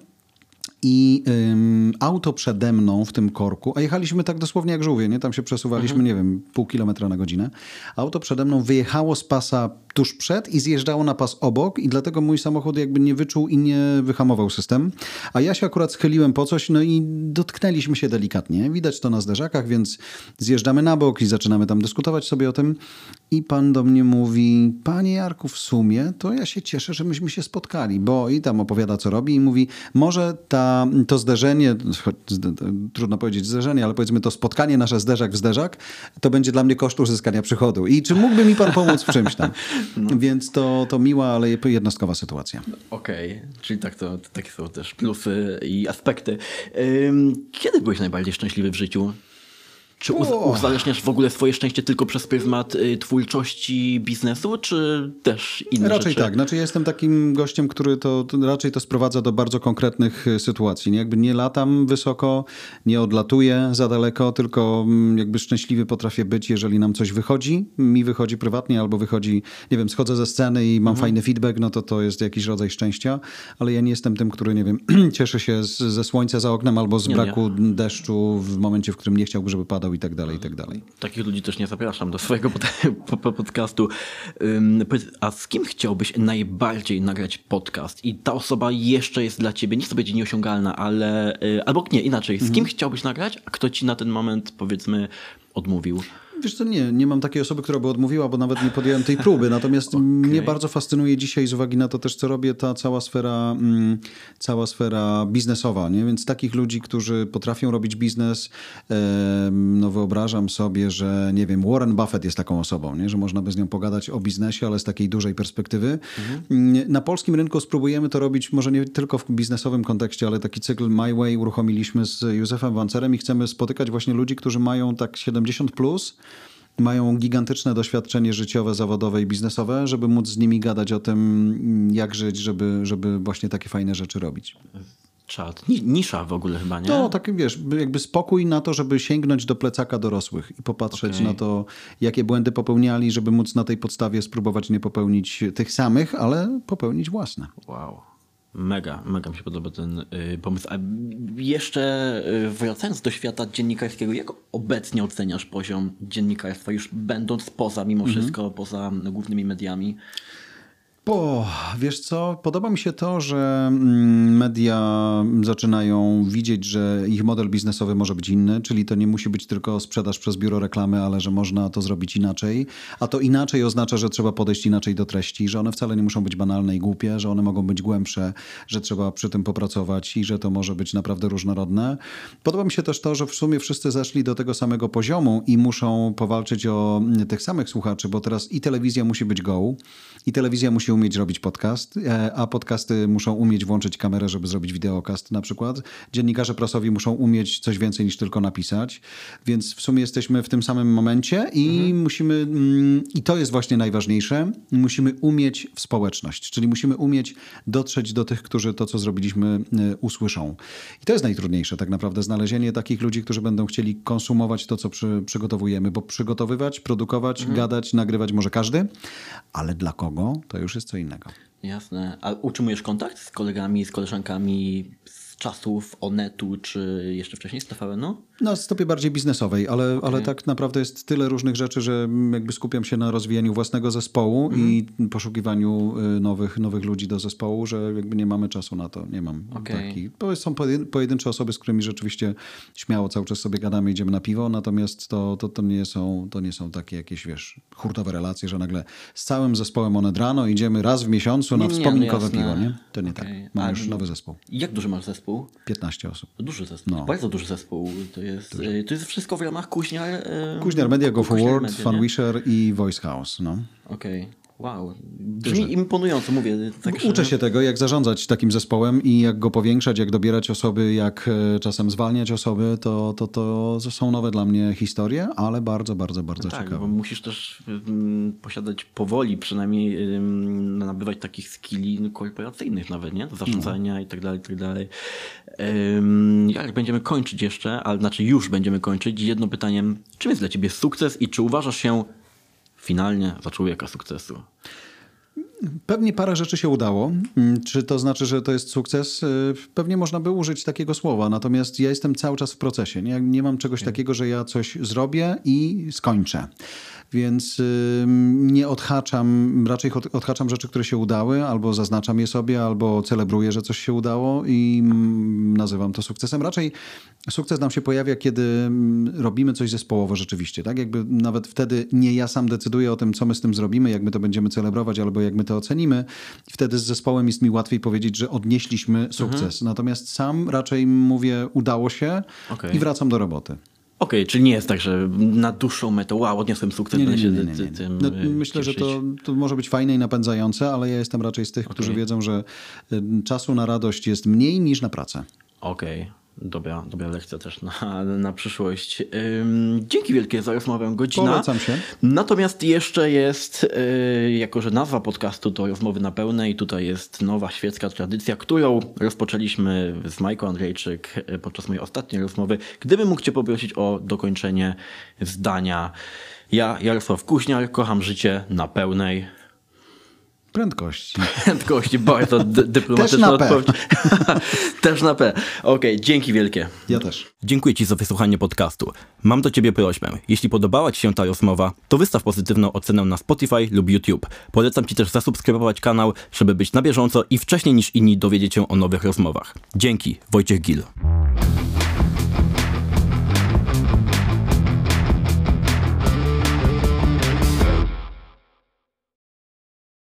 I ym, auto przede mną w tym korku, a jechaliśmy tak dosłownie jak żółwie, nie? Tam się przesuwaliśmy, nie wiem, pół kilometra na godzinę. Auto przede mną wyjechało z pasa tuż przed i zjeżdżało na pas obok i dlatego mój samochód jakby nie wyczuł i nie wyhamował system. A ja się akurat schyliłem po coś, no i dotknęliśmy się delikatnie. Widać to na zderzakach, więc zjeżdżamy na bok i zaczynamy tam dyskutować sobie o tym. I pan do mnie mówi, panie Jarku, w sumie to ja się cieszę, że myśmy się spotkali, bo i tam opowiada, co robi i mówi, może ta, to zderzenie, trudno powiedzieć zderzenie, ale powiedzmy to spotkanie nasze zderzak w zderzak, to będzie dla mnie koszt uzyskania przychodu. I czy mógłby mi pan pomóc w czymś tam? [LAUGHS] Więc to, to miła, ale jednostkowa sytuacja. Okej, czyli tak to, takie są też plusy i aspekty. Kiedy byłeś najbardziej szczęśliwy w życiu? Czy uz- uzależniasz w ogóle swoje szczęście tylko przez pryzmat y, twórczości biznesu, czy też inne Raczej rzeczy? tak. Znaczy ja jestem takim gościem, który to, to raczej to sprowadza do bardzo konkretnych y, sytuacji. Nie? Jakby nie latam wysoko, nie odlatuję za daleko, tylko mm, jakby szczęśliwy potrafię być, jeżeli nam coś wychodzi. Mi wychodzi prywatnie albo wychodzi, nie wiem, schodzę ze sceny i mam fajny feedback, no to to jest jakiś rodzaj szczęścia, ale ja nie jestem tym, który, nie wiem, [CLEARS THROAT] cieszy się z, ze słońca za oknem albo z Nie, nie. braku deszczu w momencie, w którym nie chciałby, żeby padał i tak dalej, i tak dalej. Takich ludzi też nie zapraszam do swojego pod, [LAUGHS] po, po podcastu. A z kim chciałbyś najbardziej nagrać podcast? I ta osoba jeszcze jest dla ciebie, nie chcę powiedzieć nieosiągalna, ale... Y, albo nie, inaczej. Z kim chciałbyś nagrać, a kto ci na ten moment, powiedzmy, odmówił? Wiesz co, nie, nie mam takiej osoby, która by odmówiła, bo nawet nie podjąłem tej próby. Natomiast [LAUGHS] mnie bardzo fascynuje dzisiaj z uwagi na to też, co robię, ta cała sfera, mm, cała sfera biznesowa. Nie? Więc takich ludzi, którzy potrafią robić biznes, no wyobrażam sobie, że nie wiem, Warren Buffett jest taką osobą, nie? że można by z nią pogadać o biznesie, ale z takiej dużej perspektywy. Mm, Na polskim rynku spróbujemy to robić może nie tylko w biznesowym kontekście, ale taki cykl My Way uruchomiliśmy z Józefem Wancerem i chcemy spotykać właśnie ludzi, którzy mają tak 70 plus, mają gigantyczne doświadczenie życiowe, zawodowe i biznesowe, żeby móc z nimi gadać o tym, jak żyć, żeby, żeby właśnie takie fajne rzeczy robić. Czad. Ni- nisza w ogóle chyba, nie? No, taki wiesz, jakby spokój na to, żeby sięgnąć do plecaka dorosłych i popatrzeć Okej. na to, jakie błędy popełniali, żeby móc na tej podstawie spróbować nie popełnić tych samych, ale popełnić własne. Wow. Mega, mega mi się podoba ten y, pomysł. A jeszcze y, wracając do świata dziennikarskiego, jak obecnie oceniasz poziom dziennikarstwa, już będąc poza, mimo wszystko, poza głównymi mediami? Bo wiesz co, podoba mi się to, że mm, media zaczynają widzieć, że ich model biznesowy może być inny, czyli to nie musi być tylko sprzedaż przez biuro reklamy, ale że można to zrobić inaczej. A to inaczej oznacza, że trzeba podejść inaczej do treści, że one wcale nie muszą być banalne i głupie, że one mogą być głębsze, że trzeba przy tym popracować i że to może być naprawdę różnorodne. Podoba mi się też to, że w sumie wszyscy zeszli do tego samego poziomu i muszą powalczyć o mm, tych samych słuchaczy, bo teraz i telewizja musi być go, i telewizja musi umieć robić podcast, e, a podcasty muszą umieć włączyć kamerę, żeby zrobić wideokast na przykład. Dziennikarze prasowi muszą umieć coś więcej niż tylko napisać, więc w sumie jesteśmy w tym samym momencie i musimy, mm, i to jest właśnie najważniejsze, musimy umieć w społeczność, czyli musimy umieć dotrzeć do tych, którzy to, co zrobiliśmy, e, usłyszą. I to jest najtrudniejsze tak naprawdę, znalezienie takich ludzi, którzy będą chcieli konsumować to, co przy, przygotowujemy, bo przygotowywać, produkować, gadać, nagrywać może każdy, ale dla kogo, to już jest co innego. Jasne. A utrzymujesz kontakt z kolegami, z koleżankami z czasów Onetu, czy jeszcze wcześniej z TVN-u? Na stopie bardziej biznesowej, ale, ale tak naprawdę jest tyle różnych rzeczy, że mm, jakby skupiam się na rozwijaniu własnego zespołu i poszukiwaniu y, nowych, nowych ludzi do zespołu, że jakby nie mamy czasu na to. Nie mam Okej. taki. Bo są pojedyn- pojedyncze osoby, z którymi rzeczywiście śmiało cały czas sobie gadamy, idziemy na piwo, natomiast to, to, to, nie, są, to nie są takie jakieś, wiesz, hurtowe relacje, że nagle z całym zespołem Onet rano idziemy raz w miesiącu na Nie, nie, no piwo, nie? To nie Okej. tak. Mam A- już nowy zespół. Jak duży masz zespół? 15 osób. Duży zespół. No. Bardzo duży zespół. To jest, y, to jest wszystko w ramach Kuźniar... y, Kuźniar Media, Go Forward? Funwisher i Voice House, no. Okej. Wow. Brzmi imponująco, mówię. Tak, Uczę się tego, jak zarządzać takim zespołem i jak go powiększać, jak dobierać osoby, jak e, czasem zwalniać osoby, to, to, to są nowe dla mnie historie, ale bardzo, bardzo, bardzo Tak, ciekawe. bo musisz też ym, posiadać powoli, przynajmniej nabywać takich skilli no, korporacyjnych nawet, nie? Zarządzania i tak dalej, i tak dalej. Jak będziemy kończyć jeszcze, ale znaczy już będziemy kończyć, jedno pytaniem. Czym jest dla ciebie sukces i czy uważasz się finalnie za człowieka sukcesu? Pewnie parę rzeczy się udało. Mm, Czy to znaczy, że to jest sukces? Y, Pewnie można by użyć takiego słowa, natomiast ja jestem cały czas w procesie. Nie, nie mam czegoś takiego, że ja coś zrobię i skończę. Więc nie odhaczam, raczej od- odhaczam rzeczy, które się udały, albo zaznaczam je sobie, albo celebruję, że coś się udało i mm, nazywam to sukcesem. Raczej sukces nam się pojawia, kiedy mm, robimy coś zespołowo rzeczywiście. Tak? Jakby nawet wtedy nie ja sam decyduję o tym, co my z tym zrobimy, jak my to będziemy celebrować, albo jak my to ocenimy. Wtedy z zespołem jest mi łatwiej powiedzieć, że odnieśliśmy sukces. Natomiast sam raczej mówię, udało się Okej. i wracam do roboty. Okej, czyli nie jest tak, że na dłuższą metę, wow, odniosłem sukces, Nie, nie, nie, nie, nie, ty- nie. tym No, myślę, że cieszyć. to, to może być fajne i napędzające, ale ja jestem raczej z tych, którzy wiedzą, że y, czasu na radość jest mniej niż na pracę. Okej, Dobra, dobra lekcja też na, na przyszłość. Ym, dzięki wielkie za rozmowę, godzina. Polecam się. Natomiast jeszcze jest, yy, jako że nazwa podcastu to rozmowy na pełnej, tutaj jest nowa świecka tradycja, którą rozpoczęliśmy z Majką Andrzejczyk yy, podczas mojej ostatniej rozmowy. Gdybym mógł Cię poprosić o dokończenie zdania. Ja, Jarosław Kuźniar, kocham życie na pełnej. Prędkości. [LAUGHS] Prędkości, bardzo dy- dyplomatyczna odpowiedź. [LAUGHS] Też na P. Okej, dzięki wielkie. Ja też. Dziękuję Ci za wysłuchanie podcastu. Mam do Ciebie prośbę. Jeśli podobała Ci się ta rozmowa, to wystaw pozytywną ocenę na Spotify lub YouTube. Polecam Ci też zasubskrybować kanał, żeby być na bieżąco i wcześniej niż inni dowiedzieć się o nowych rozmowach. Dzięki, Wojciech Gil.